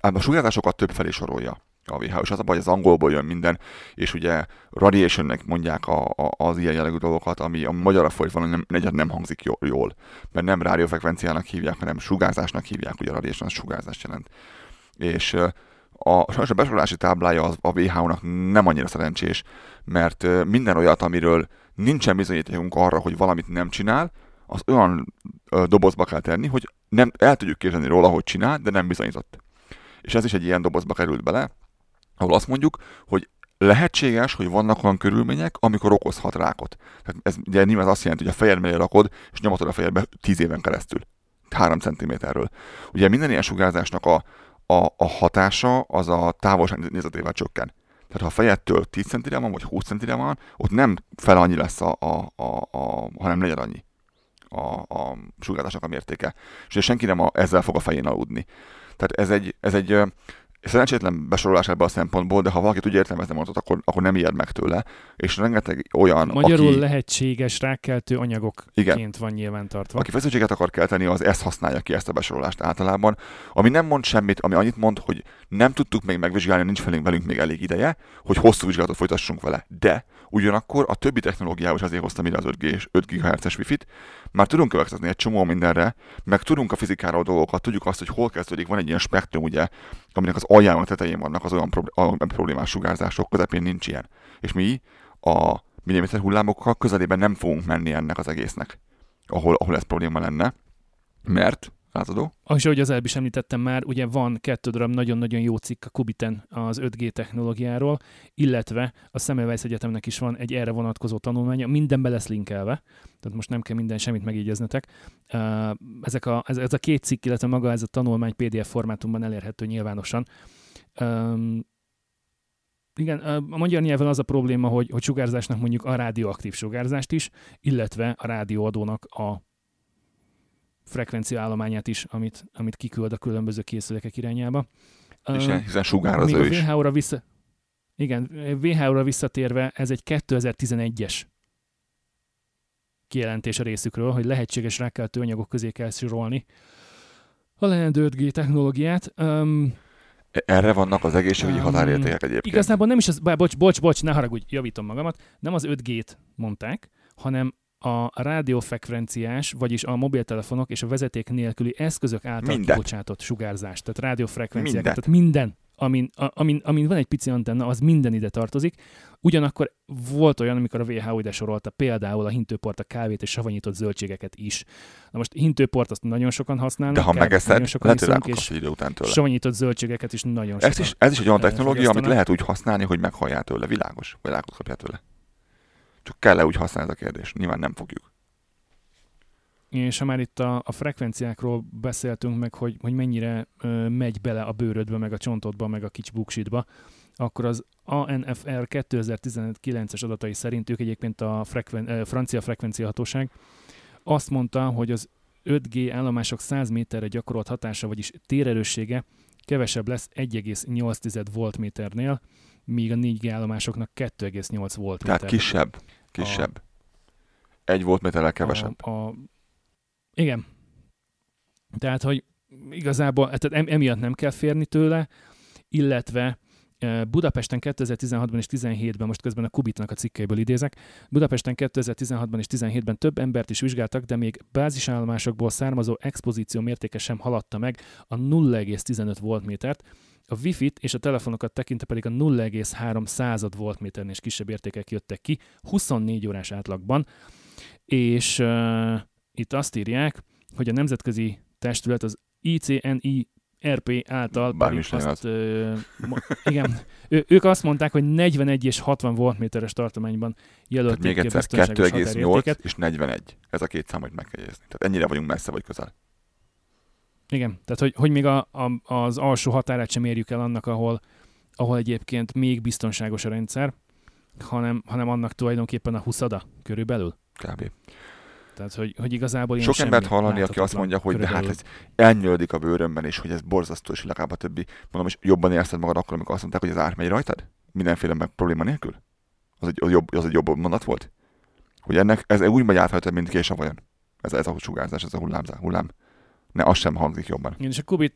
a sugárzásokat több felé sorolja a WHO, és az a baj, az angolból jön minden, és ugye radiationnek mondják a, a, az ilyen jellegű dolgokat, ami a magyarra folytva nem, negyed nem hangzik jó- jól, mert nem rádiófrekvenciának hívják, hanem sugárzásnak hívják, ugye a radiation az sugárzást jelent. És a, sajnos a besorolási táblája az, a WHO-nak nem annyira szerencsés, mert minden olyat, amiről nincsen bizonyítékunk arra, hogy valamit nem csinál, az olyan dobozba kell tenni, hogy nem, el tudjuk képzelni róla, hogy csinál, de nem bizonyított. És ez is egy ilyen dobozba került bele, ahol azt mondjuk, hogy lehetséges, hogy vannak olyan körülmények, amikor okozhat rákot. Tehát ez ugye nyilván azt jelenti, hogy a fejed mellé rakod, és nyomatod a fejedbe 10 éven keresztül. 3 cm-ről. Ugye minden ilyen sugárzásnak a, a, a hatása az a távolság nézetével csökken. Tehát ha a fejedtől 10 centire van, vagy 20 centire van, ott nem fel annyi lesz, a, a, a, a, hanem negyed annyi a, a sugárzásnak a mértéke. És senki nem a, ezzel fog a fején aludni. Tehát ez egy, ez egy szerencsétlen besorolás ebből a szempontból, de ha valaki tudja értelmezni mondatot, akkor, akkor nem ijed meg tőle. És rengeteg olyan, Magyarul aki, lehetséges rákkeltő anyagokként van nyilván tartva. aki feszültséget akar kelteni, az ezt használja ki, ezt a besorolást általában. Ami nem mond semmit, ami annyit mond, hogy nem tudtuk még megvizsgálni, nincs velünk, velünk még elég ideje, hogy hosszú vizsgálatot folytassunk vele. De ugyanakkor a többi technológiával is azért hoztam ide az 5G és 5 GHz-es Wi-Fi-t, már tudunk következni egy csomó mindenre, meg tudunk a fizikáról dolgokat, tudjuk azt, hogy hol kezdődik, van egy ilyen spektrum, ugye, aminek az alján, a tetején vannak az olyan problémás sugárzások, közepén nincs ilyen. És mi a milliméter hullámokkal közelében nem fogunk menni ennek az egésznek, ahol, ahol ez probléma lenne, mert Lázadó? És ahogy az előbb is említettem már, ugye van kettő darab nagyon-nagyon jó cikk a Kubiten az 5G technológiáról, illetve a Semmelweis Egyetemnek is van egy erre vonatkozó tanulmánya, mindenbe lesz linkelve, tehát most nem kell minden semmit megjegyeznetek. Ezek a, ez, ez a két cikk, illetve maga ez a tanulmány PDF formátumban elérhető nyilvánosan. Igen, a magyar nyelven az a probléma, hogy, hogy sugárzásnak mondjuk a rádióaktív sugárzást is, illetve a rádióadónak a frekvencia állományát is, amit, amit kiküld a különböző készülékek irányába. És uh, hiszen sugároz ő is. WHO-ra vissza, igen, WHO-ra visszatérve, ez egy 2011-es kijelentés a részükről, hogy lehetséges rákeltő anyagok közé kell sorolni a leendő 5G technológiát. Um, erre vannak az egészségügyi um, határértékek egyébként. Igazából nem is az, bocs, bocs, bocs, ne haragudj, javítom magamat, nem az 5G-t mondták, hanem a rádiófrekvenciás, vagyis a mobiltelefonok és a vezeték nélküli eszközök által Mindet. kibocsátott sugárzást, tehát rádiófrekvenciák, tehát minden, amin, a, amin, amin van egy pici antenna, az minden ide tartozik. Ugyanakkor volt olyan, amikor a WHO ide sorolta például a hintőport, a kávét és savanyított zöldségeket is. Na most hintőport azt nagyon sokan használnak. De ha megeszed, lehet, hogy és idő után tőle. Savanyított zöldségeket is nagyon ez sokan. Is, ez is egy olyan technológia, amit lehet úgy használni, hogy meghallják tőle, világos, vagy rákot tőle. Csak kell-e úgy használni ez a kérdés? Nyilván nem fogjuk. És ha már itt a, a frekvenciákról beszéltünk meg, hogy, hogy mennyire ö, megy bele a bőrödbe, meg a csontodba, meg a kicsi buksitba, akkor az ANFR 2019-es adatai szerint ők egyébként a frekven, ö, francia frekvenciahatóság azt mondta, hogy az 5G állomások 100 méterre gyakorolt hatása, vagyis térerőssége kevesebb lesz 1,8 voltméternél, míg a 4G állomásoknak 2,8 volt. Tehát kisebb. Kisebb. A, Egy volt méterrel kevesebb. A, a, igen. Tehát, hogy igazából tehát emiatt nem kell férni tőle, illetve e, Budapesten 2016-ban és 17-ben, most közben a Kubitnak a cikkeiből idézek, Budapesten 2016-ban és 17-ben több embert is vizsgáltak, de még bázisállomásokból származó expozíció mértéke sem haladta meg a 0,15 voltmétert, a Wi-Fi-t és a telefonokat tekintve pedig a 0,3 század voltméternél és kisebb értékek jöttek ki 24 órás átlagban, és uh, itt azt írják, hogy a nemzetközi testület az ICNI RP által Bármi is azt, uh, igen, ő, ők azt mondták, hogy 41 és 60 voltméteres tartományban jelölték még egyszer, 2,8 és 41. Ez a két számot meg kell jegyezni. Tehát ennyire vagyunk messze vagy közel. Igen, tehát hogy, hogy még a, a, az alsó határát sem érjük el annak, ahol, ahol egyébként még biztonságos a rendszer, hanem, hanem annak tulajdonképpen a huszada körülbelül. Kb. Tehát, hogy, hogy igazából Sok embert hallani, aki azt mondja, hogy de hát ez elnyődik a bőrömben, és hogy ez borzasztó, és legalább a többi. Mondom, és jobban érzed magad akkor, amikor azt mondták, hogy ez átmegy rajtad? Mindenféle meg probléma nélkül? Az egy, az jobb, az egy jobb mondat volt? Hogy ennek, ez úgy megy át rajtad, mint kés a vajon. Ez, ez a sugárzás, ez a hullám, hullám ne, az sem hangzik jobban. Igen, és a Kubit,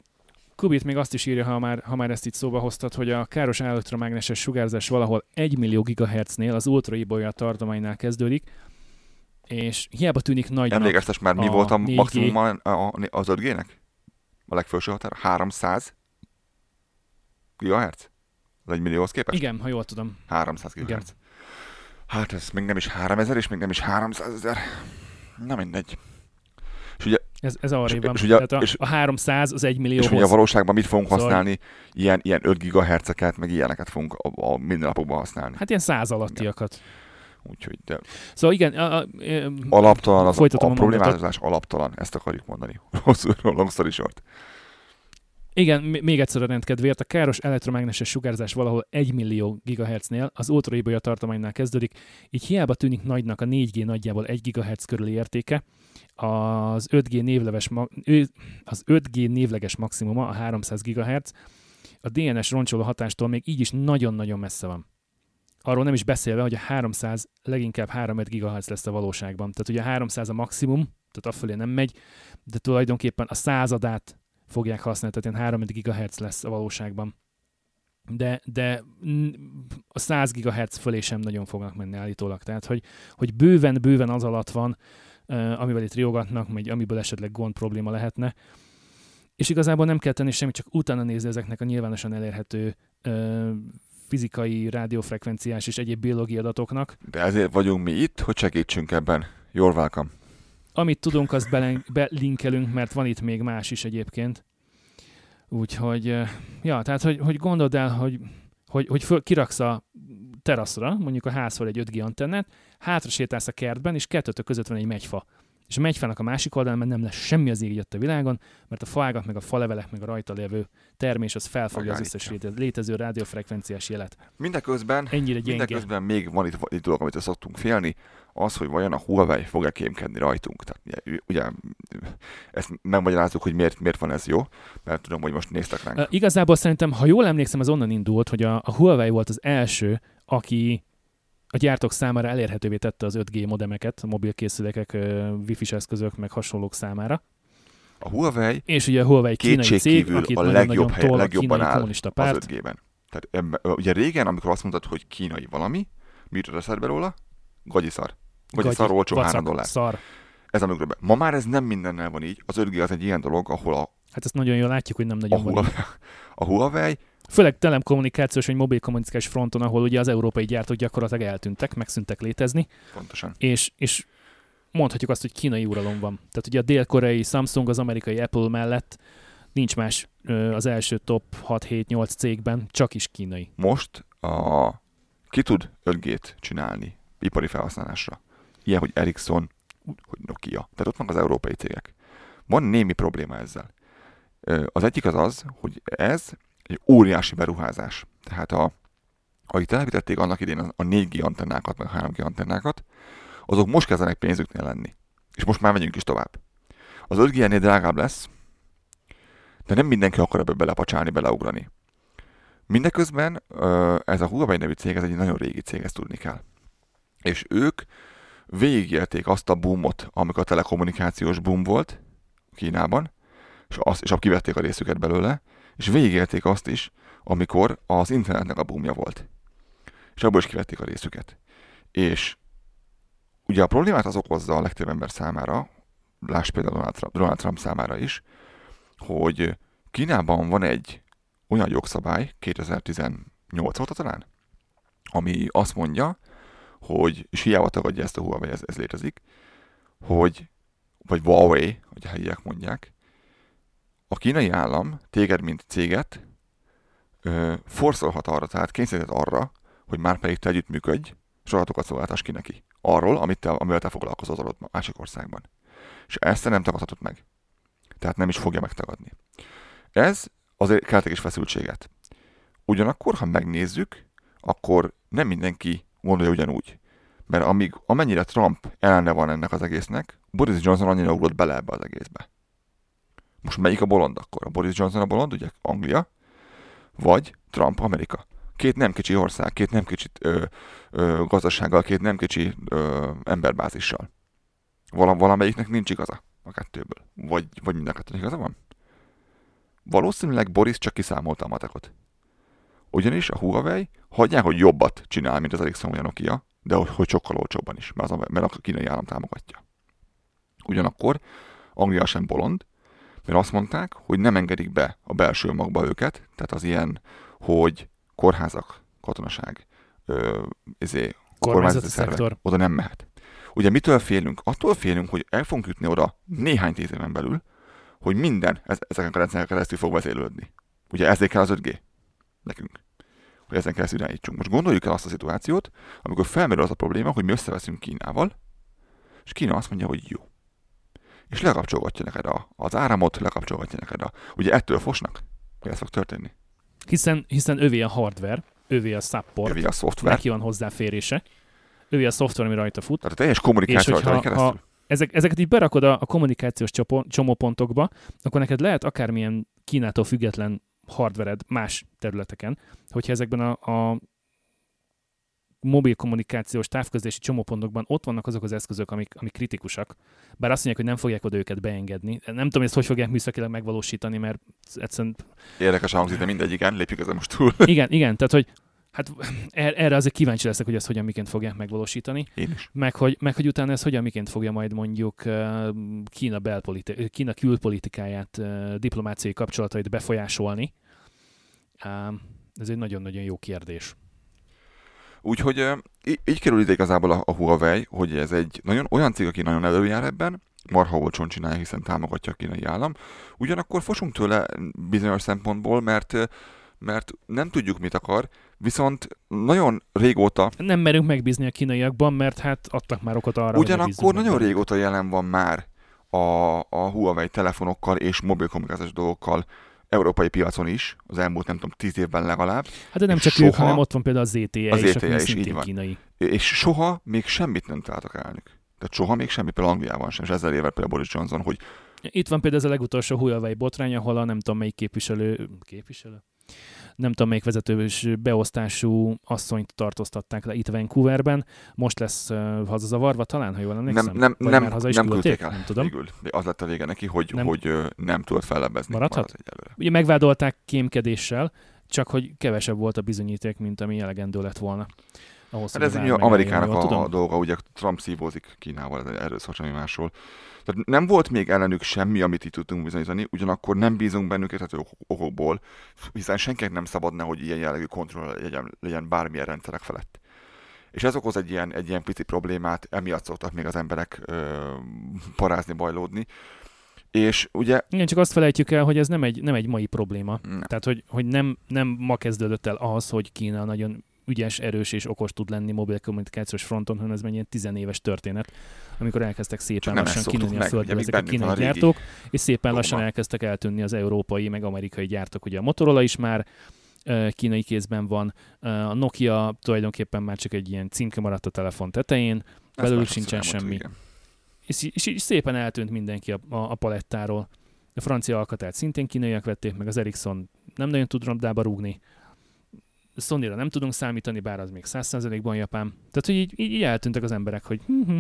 Kubit még azt is írja, ha már, ha már ezt itt szóba hoztad, hogy a káros elektromágneses sugárzás valahol 1 millió gigahertznél, az ultraibolya tartománynál kezdődik, és hiába tűnik nagy. Emlékeztes már, mi volt a 4G. maximum az 5G-nek? A legfelső határ? 300 gigahertz? Az egy millióhoz képest? Igen, ha jól tudom. 300 gigahertz. Hát ez még nem is 3000, és még nem is 300 ezer. Na mindegy. És ugye, Ez, ez arrébb van. és ugye- Tehát a, és- a 300 az 1 és millióhoz. ugye a valóságban mit fogunk Szóval- használni? Ilyen, ilyen 5 GHz-eket, meg ilyeneket fogunk a, a mindennapokban használni. Hát ilyen száz alattiakat. Úgyhogy de Szóval igen, a, a, a, alaptalan, az, a a mondatot. problémázás alaptalan, ezt akarjuk mondani. <laughs> Hosszú, long story short. Igen, még egyszer a rendkedvéért. A káros elektromágneses sugárzás valahol 1 millió GHz-nél, az ultraibolya tartománynál kezdődik, így hiába tűnik nagynak a 4G nagyjából 1 GHz körüli értéke, az 5G névleves, az 5G névleges maximuma a 300 GHz, a DNS roncsoló hatástól még így is nagyon-nagyon messze van. Arról nem is beszélve, hogy a 300 leginkább 3-5 GHz lesz a valóságban. Tehát ugye a 300 a maximum, tehát afölé nem megy, de tulajdonképpen a századát fogják használni, tehát ilyen 3 GHz lesz a valóságban. De, de a 100 GHz fölé sem nagyon fognak menni állítólag. Tehát, hogy, hogy bőven-bőven az alatt van, amivel itt riogatnak, vagy amiből esetleg gond probléma lehetne. És igazából nem kell tenni semmit, csak utána nézni ezeknek a nyilvánosan elérhető fizikai, rádiófrekvenciás és egyéb biológiai adatoknak. De ezért vagyunk mi itt, hogy segítsünk ebben. You're welcome. Amit tudunk, azt belinkelünk, mert van itt még más is egyébként. Úgyhogy, ja, tehát, hogy, hogy gondold el, hogy, hogy, hogy föl, kiraksz a teraszra, mondjuk a házhoz egy 5G antennát, hátra sétálsz a kertben, és kettőtök között van egy megyfa. És a megyfának a másik oldalán már nem lesz semmi az ég ott a világon, mert a fágak, meg a falevelek, meg a rajta lévő termés, az felfogja az összes léte- létező rádiófrekvenciás jelet. Mindeközben, Ennyire gyenge. mindeközben még van itt egy dolog, amit szoktunk félni, az, hogy vajon a Huawei fog-e kémkedni rajtunk. Tehát ugye, ugye ezt megmagyarázzuk, hogy miért, miért van ez jó, mert tudom, hogy most néztek ránk. Uh, igazából szerintem, ha jól emlékszem, az onnan indult, hogy a, a Huawei volt az első, aki a gyártók számára elérhetővé tette az 5G modemeket, a mobilkészülékek, wifi-s eszközök, meg hasonlók számára. A Huawei És ugye a Huawei kínai cég, akit a legjobb hely, a legjobban áll kommunista az párt. 5G-ben. Tehát ebbe, ugye régen, amikor azt mondtad, hogy kínai valami, mit jutott eszedbe róla? Gagyiszar. Gagyiszar olcsó vacak, 3 dollár. Szar. Ez amikor be. Ma már ez nem mindennel van így. Az 5G az egy ilyen dolog, ahol a, Hát ezt nagyon jól látjuk, hogy nem a, nagyon van. Huawei, <laughs> a Huawei Főleg telekommunikációs vagy mobilkommunikációs fronton, ahol ugye az európai gyártók gyakorlatilag eltűntek, megszűntek létezni, pontosan. és, és mondhatjuk azt, hogy kínai uralom van. Tehát ugye a dél-koreai Samsung, az amerikai Apple mellett nincs más az első top 6-7-8 cégben, csak is kínai. Most a, ki tud 5G-t csinálni ipari felhasználásra. Ilyen, hogy Ericsson, hogy Nokia. Tehát ott vannak az európai cégek. Van némi probléma ezzel. Az egyik az az, hogy ez egy óriási beruházás. Tehát a, ahogy telepítették annak idén a 4G antennákat, meg a 3G antennákat, azok most kezdenek pénzüknél lenni. És most már megyünk is tovább. Az 5G ennél drágább lesz, de nem mindenki akar ebbe belepacsálni, beleugrani. Mindeközben ez a Huawei nevű cég, ez egy nagyon régi cég, ezt tudni kell. És ők végigélték azt a boomot, amikor a telekommunikációs boom volt Kínában, és, azt, és kivették a részüket belőle, és végigélték azt is, amikor az internetnek a boomja volt. És abból is kivették a részüket. És ugye a problémát az okozza a legtöbb ember számára, láss például Donald Trump, számára is, hogy Kínában van egy olyan jogszabály, 2018 óta talán, ami azt mondja, hogy, és hiába tagadja ezt a Huawei, ez, ez létezik, hogy, vagy Huawei, hogy helyiek mondják, a kínai állam téged, mint céget ö, forszolhat arra, tehát kényszerített arra, hogy már pedig te együttműködj, és adatokat szolgáltass ki neki. Arról, amit te, amivel te foglalkozol az adott másik országban. És ezt te nem tagadhatod meg. Tehát nem is fogja megtagadni. Ez azért keltek is feszültséget. Ugyanakkor, ha megnézzük, akkor nem mindenki gondolja ugyanúgy. Mert amíg, amennyire Trump ellene van ennek az egésznek, Boris Johnson annyira ugrott bele ebbe az egészbe. Most melyik a bolond akkor? A Boris Johnson a bolond, ugye Anglia, vagy Trump Amerika. Két nem kicsi ország, két nem kicsi ö, ö, gazdasággal, két nem kicsi ö, emberbázissal. Val- valamelyiknek nincs igaza a kettőből. Vagy, vagy mind a kettőnek igaza van? Valószínűleg Boris csak kiszámolta a matekot. Ugyanis a Huawei hagyják, hogy jobbat csinál, mint az Ericsson vagy a Nokia, de hogy, hogy sokkal olcsóbban is, mert, az, mert a kínai állam támogatja. Ugyanakkor Anglia sem bolond, mert azt mondták, hogy nem engedik be a belső magba őket, tehát az ilyen, hogy kórházak, katonaság, ö, izé, Kormányzati szektor. oda nem mehet. Ugye mitől félünk? Attól félünk, hogy el fogunk jutni oda néhány tíz éven belül, hogy minden ezeken a rendszereken keresztül fog vezérlődni. Ugye ezért kell az 5G. Nekünk. Hogy ezen keresztül irányítsunk. Most gondoljuk el azt a szituációt, amikor felmerül az a probléma, hogy mi összeveszünk Kínával, és Kína azt mondja, hogy jó. És lekapcsolgatja neked a, az áramot, lekapcsolgatja neked a... Ugye ettől fosnak, hogy ez fog történni. Hiszen, hiszen övé a hardware, övé a support, övé a szoftver. neki van hozzáférése, övé a szoftver, ami rajta fut. Tehát a teljes kommunikáció és hogyha, ha ezek, ezeket így berakod a, a kommunikációs csopo, csomópontokba, akkor neked lehet akármilyen Kínától független hardvered más területeken, hogyha ezekben a, a mobil kommunikációs távközlési csomópontokban ott vannak azok az eszközök, amik, amik kritikusak. Bár azt mondják, hogy nem fogják oda őket beengedni. Nem tudom, hogy ezt hogy fogják műszakilag megvalósítani, mert egyszerűen... Érdekes hangzik, de mindegy, igen, lépjük ezen most túl. igen, igen, tehát hogy Hát er-, erre azért kíváncsi leszek, hogy ezt hogyan miként fogják megvalósítani. Én is. Meg hogy, meg hogy utána ez hogyan miként fogja majd mondjuk Kína, belpoliti- Kína külpolitikáját, diplomáciai kapcsolatait befolyásolni. Ez egy nagyon-nagyon jó kérdés. Úgyhogy így, így kerül ide igazából a, a Huawei, hogy ez egy nagyon olyan cég, aki nagyon előjár ebben, marha olcsón csinálja, hiszen támogatja a kínai állam. Ugyanakkor fosunk tőle bizonyos szempontból, mert mert nem tudjuk, mit akar, viszont nagyon régóta... Nem merünk megbízni a kínaiakban, mert hát adtak már okot arra, Ugyanakkor nagyon meg. régóta jelen van már a, a Huawei telefonokkal és mobil kommunikációs dolgokkal európai piacon is, az elmúlt nem tudom, tíz évben legalább. Hát de nem csak soha, ők, hanem ott van például az ZTE, az is, ZTE is, így van. kínai. És soha még semmit nem találtak elnök. Tehát soha még semmi, például Angliában sem, és ezzel éve például Boris Johnson, hogy itt van például ez a legutolsó Huawei botrány, ahol a nem tudom melyik képviselő, képviselő? Nem tudom melyik vezetős beosztású asszonyt tartóztatták le itt Vancouverben. Most lesz uh, hazazavarva talán, ha jól emlékszem? Nem, nem, Vagy nem, már haza is nem küldték el. Nem tudom. Végül. Az lett a vége neki, hogy nem, hogy, uh, nem tudott fellebbezni. Maradhat? Ugye megvádolták kémkedéssel, csak hogy kevesebb volt a bizonyíték, mint ami elegendő lett volna. Ahhoz, hát ez egy Amerikának a, a dolga, ugye Trump szívózik Kínával, erről szól semmi másról. Tehát nem volt még ellenük semmi, amit itt tudtunk bizonyítani, ugyanakkor nem bízunk bennük érthető okokból, hiszen senkinek nem szabadna, hogy ilyen jellegű kontroll legyen, legyen bármilyen rendszerek felett. És ez okoz egy ilyen, egy ilyen pici problémát, emiatt szoktak még az emberek ö, parázni, bajlódni. És ugye... Igen, csak azt felejtjük el, hogy ez nem egy, nem egy mai probléma. Nem. Tehát, hogy, hogy nem, nem ma kezdődött el az, hogy Kína nagyon ügyes, erős és okos tud lenni mobil kommunikációs fronton, hanem ez egy tizenéves történet, amikor elkezdtek szépen lassan kinőni a földbe ezek a kínai gyártók, és szépen lassan Roma. elkezdtek eltűnni az európai, meg amerikai gyártók. Ugye a Motorola is már kínai kézben van, a Nokia tulajdonképpen már csak egy ilyen címke maradt a telefon tetején, belőlük sincsen semmi. És, és, és szépen eltűnt mindenki a, a, a palettáról. A francia alkatát szintén kínaiak vették, meg az Ericsson nem nagyon tud rondába rúgni sony nem tudunk számítani, bár az még 100%-ban Japán. Tehát, hogy így, így, eltűntek az emberek, hogy hm, hm.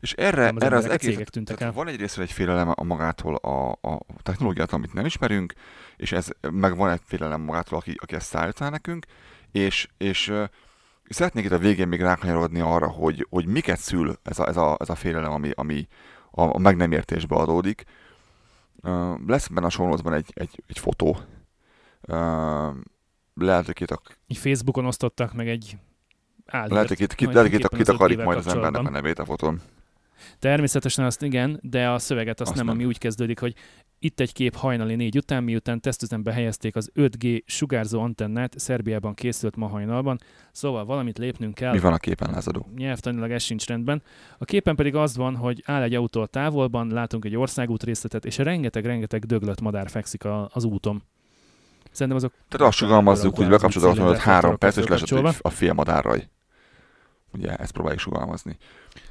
És erre, az, erre az egész, tűntek el. van egy részre egy félelem a magától a, a technológiát, amit nem ismerünk, és ez meg van egy félelem magától, aki, aki ezt szállítá nekünk, és, és szeretnék itt a végén még rákanyarodni arra, hogy, hogy miket szül ez a, ez a, ez a félelem, ami, ami a, a meg nem értésbe adódik. Uh, lesz benne a sonozban egy, egy, egy fotó, uh, lehet, hogy kitak... Így Facebookon osztottak meg egy álhírt. Lehet, hogy kit, kit, lehet, kit, kitakarik majd az embernek a nevét a fotón. Természetesen azt igen, de a szöveget azt, azt nem, nem, ami úgy kezdődik, hogy itt egy kép hajnali négy után, miután tesztüzembe helyezték az 5G sugárzó antennát, Szerbiában készült ma hajnalban, szóval valamit lépnünk kell. Mi van a képen, lázadó? Nyelvtanilag ez sincs rendben. A képen pedig az van, hogy áll egy autó a távolban, látunk egy országút részletet, és rengeteg-rengeteg döglött madár fekszik a, az úton. Szerintem azok... Tehát azt sugalmazzuk, hogy bekapcsolod a három perc, és lesett a filmadárraj. Ugye ezt próbáljuk sugalmazni.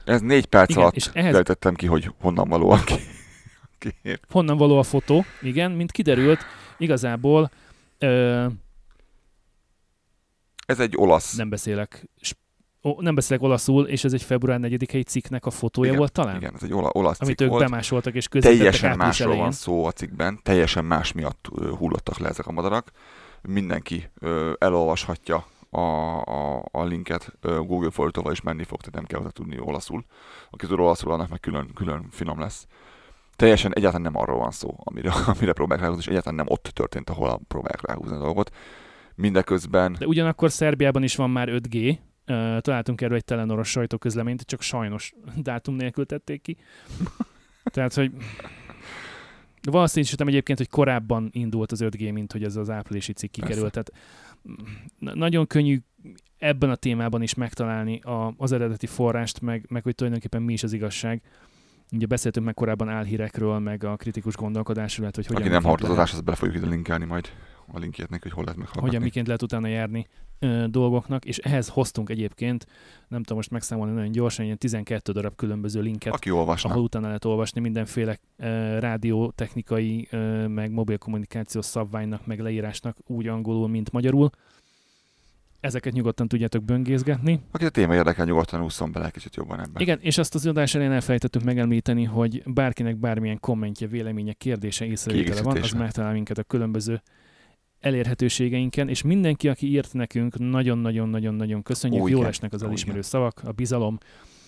Ez négy perc igen, alatt és ehhez... ki, hogy honnan való a kép. Honnan való a fotó, igen, mint kiderült, igazából ö... ez egy olasz. Nem beszélek Ó, nem beszélek olaszul, és ez egy február 4-i cikknek a fotója igen, volt talán? Igen, ez egy ola, olasz Amit cikk ők volt. bemásoltak és közvetettek Teljesen másról van szó a cikkben, teljesen más miatt hullottak le ezek a madarak. Mindenki ö, elolvashatja a, a, a linket Google fordítóval is menni fog, tehát nem kell tudni olaszul. Aki tud olaszul, annak meg külön, külön finom lesz. Teljesen egyáltalán nem arról van szó, amire, <laughs> amire próbálják ráhúzni, és egyáltalán nem ott történt, ahol próbálják ráhúzni a dolgot. Mindeközben... De ugyanakkor Szerbiában is van már 5G, Uh, találtunk erről egy telenoros sajtóközleményt, csak sajnos <laughs> dátum nélkül tették ki. <laughs> Tehát, hogy valószínűsítem egyébként, hogy korábban indult az 5G, mint hogy ez az áprilisi cikk kikerült. Tehát mm, nagyon könnyű ebben a témában is megtalálni a, az eredeti forrást, meg, meg hogy tulajdonképpen mi is az igazság. Ugye beszéltünk meg korábban álhírekről, meg a kritikus gondolkodásról, hogy hogyan... Aki nem hallott az adást, azt bele fogjuk ide linkelni majd a linkjét neki, hogy hol lehet meghallgatni. Hogyan miként lehet utána járni ö, dolgoknak, és ehhez hoztunk egyébként, nem tudom most megszámolni nagyon gyorsan, ilyen 12 darab különböző linket, Aki olvasna. ahol utána lehet olvasni mindenféle ö, rádiótechnikai, ö, meg mobil kommunikációs szabványnak, meg leírásnak úgy angolul, mint magyarul. Ezeket nyugodtan tudjátok böngészgetni. Aki a téma érdekel, nyugodtan ússzon bele kicsit jobban ebbe. Igen, és azt az adás elején elfelejtettük megemlíteni, hogy bárkinek bármilyen kommentje, véleménye, kérdése, észrevétele van, az megtalál minket a különböző elérhetőségeinken, és mindenki, aki írt nekünk, nagyon-nagyon-nagyon-nagyon köszönjük, Ó, jól esnek az elismerő szavak, a bizalom,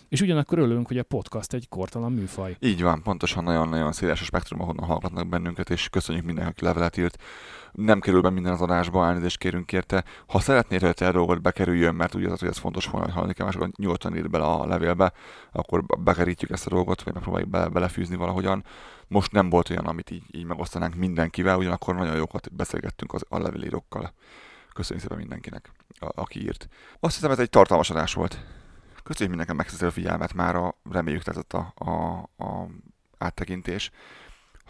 és ugyanakkor örülünk, hogy a podcast egy kortalan műfaj. Így van, pontosan nagyon-nagyon széles a spektrum, ahonnan hallgatnak bennünket, és köszönjük mindenki, aki levelet írt. Nem kerül be minden az adásba, elnézést kérünk érte. Ha szeretnéd, hogy a dolgot bekerüljön, mert úgy érzed, hogy ez fontos volna, hallani kell másokat, nyugodtan írd bele a levélbe, akkor bekerítjük ezt a dolgot, vagy megpróbáljuk be, belefűzni valahogyan. Most nem volt olyan, amit így, így megosztanánk mindenkivel, ugyanakkor nagyon jókat beszélgettünk az, a levélírókkal. Köszönjük szépen mindenkinek, a, aki írt. Azt hiszem, ez egy tartalmas adás volt. Köszönjük mindenkinek megtisztelő figyelmet, már reméljük tetszett a, a, a áttekintés.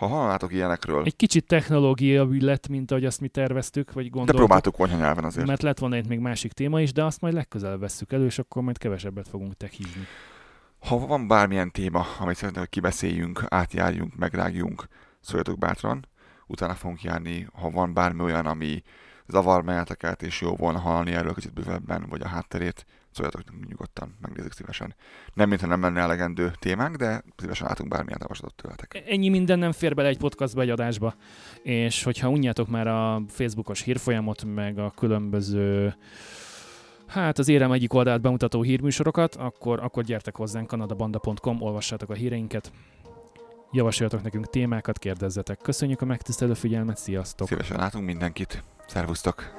Ha hallanátok ilyenekről, Egy kicsit technológiai lett, mint ahogy azt mi terveztük, vagy de gondoltuk. próbáltuk konyha nyelven azért. Mert lett volna itt még másik téma is, de azt majd legközelebb vesszük elő, és akkor majd kevesebbet fogunk techízni. Ha van bármilyen téma, amit szeretnék, hogy kibeszéljünk, átjárjunk, megrágjunk, szóljatok bátran. Utána fogunk járni, ha van bármi olyan, ami zavar benneteket, és jó volna hallani erről kicsit bővebben, vagy a hátterét, szóljatok nyugodtan, megnézzük szívesen. Nem, mintha nem lenne elegendő témánk, de szívesen látunk bármilyen javaslatot tőletek. Ennyi minden nem fér bele egy podcastba, egy adásba. És hogyha unjátok már a Facebookos hírfolyamot, meg a különböző Hát az érem egyik oldalát bemutató hírműsorokat, akkor, akkor gyertek hozzánk kanadabanda.com, olvassátok a híreinket, javasoljatok nekünk témákat, kérdezzetek. Köszönjük a megtisztelő figyelmet, sziasztok! Szívesen látunk mindenkit. Szervusztok!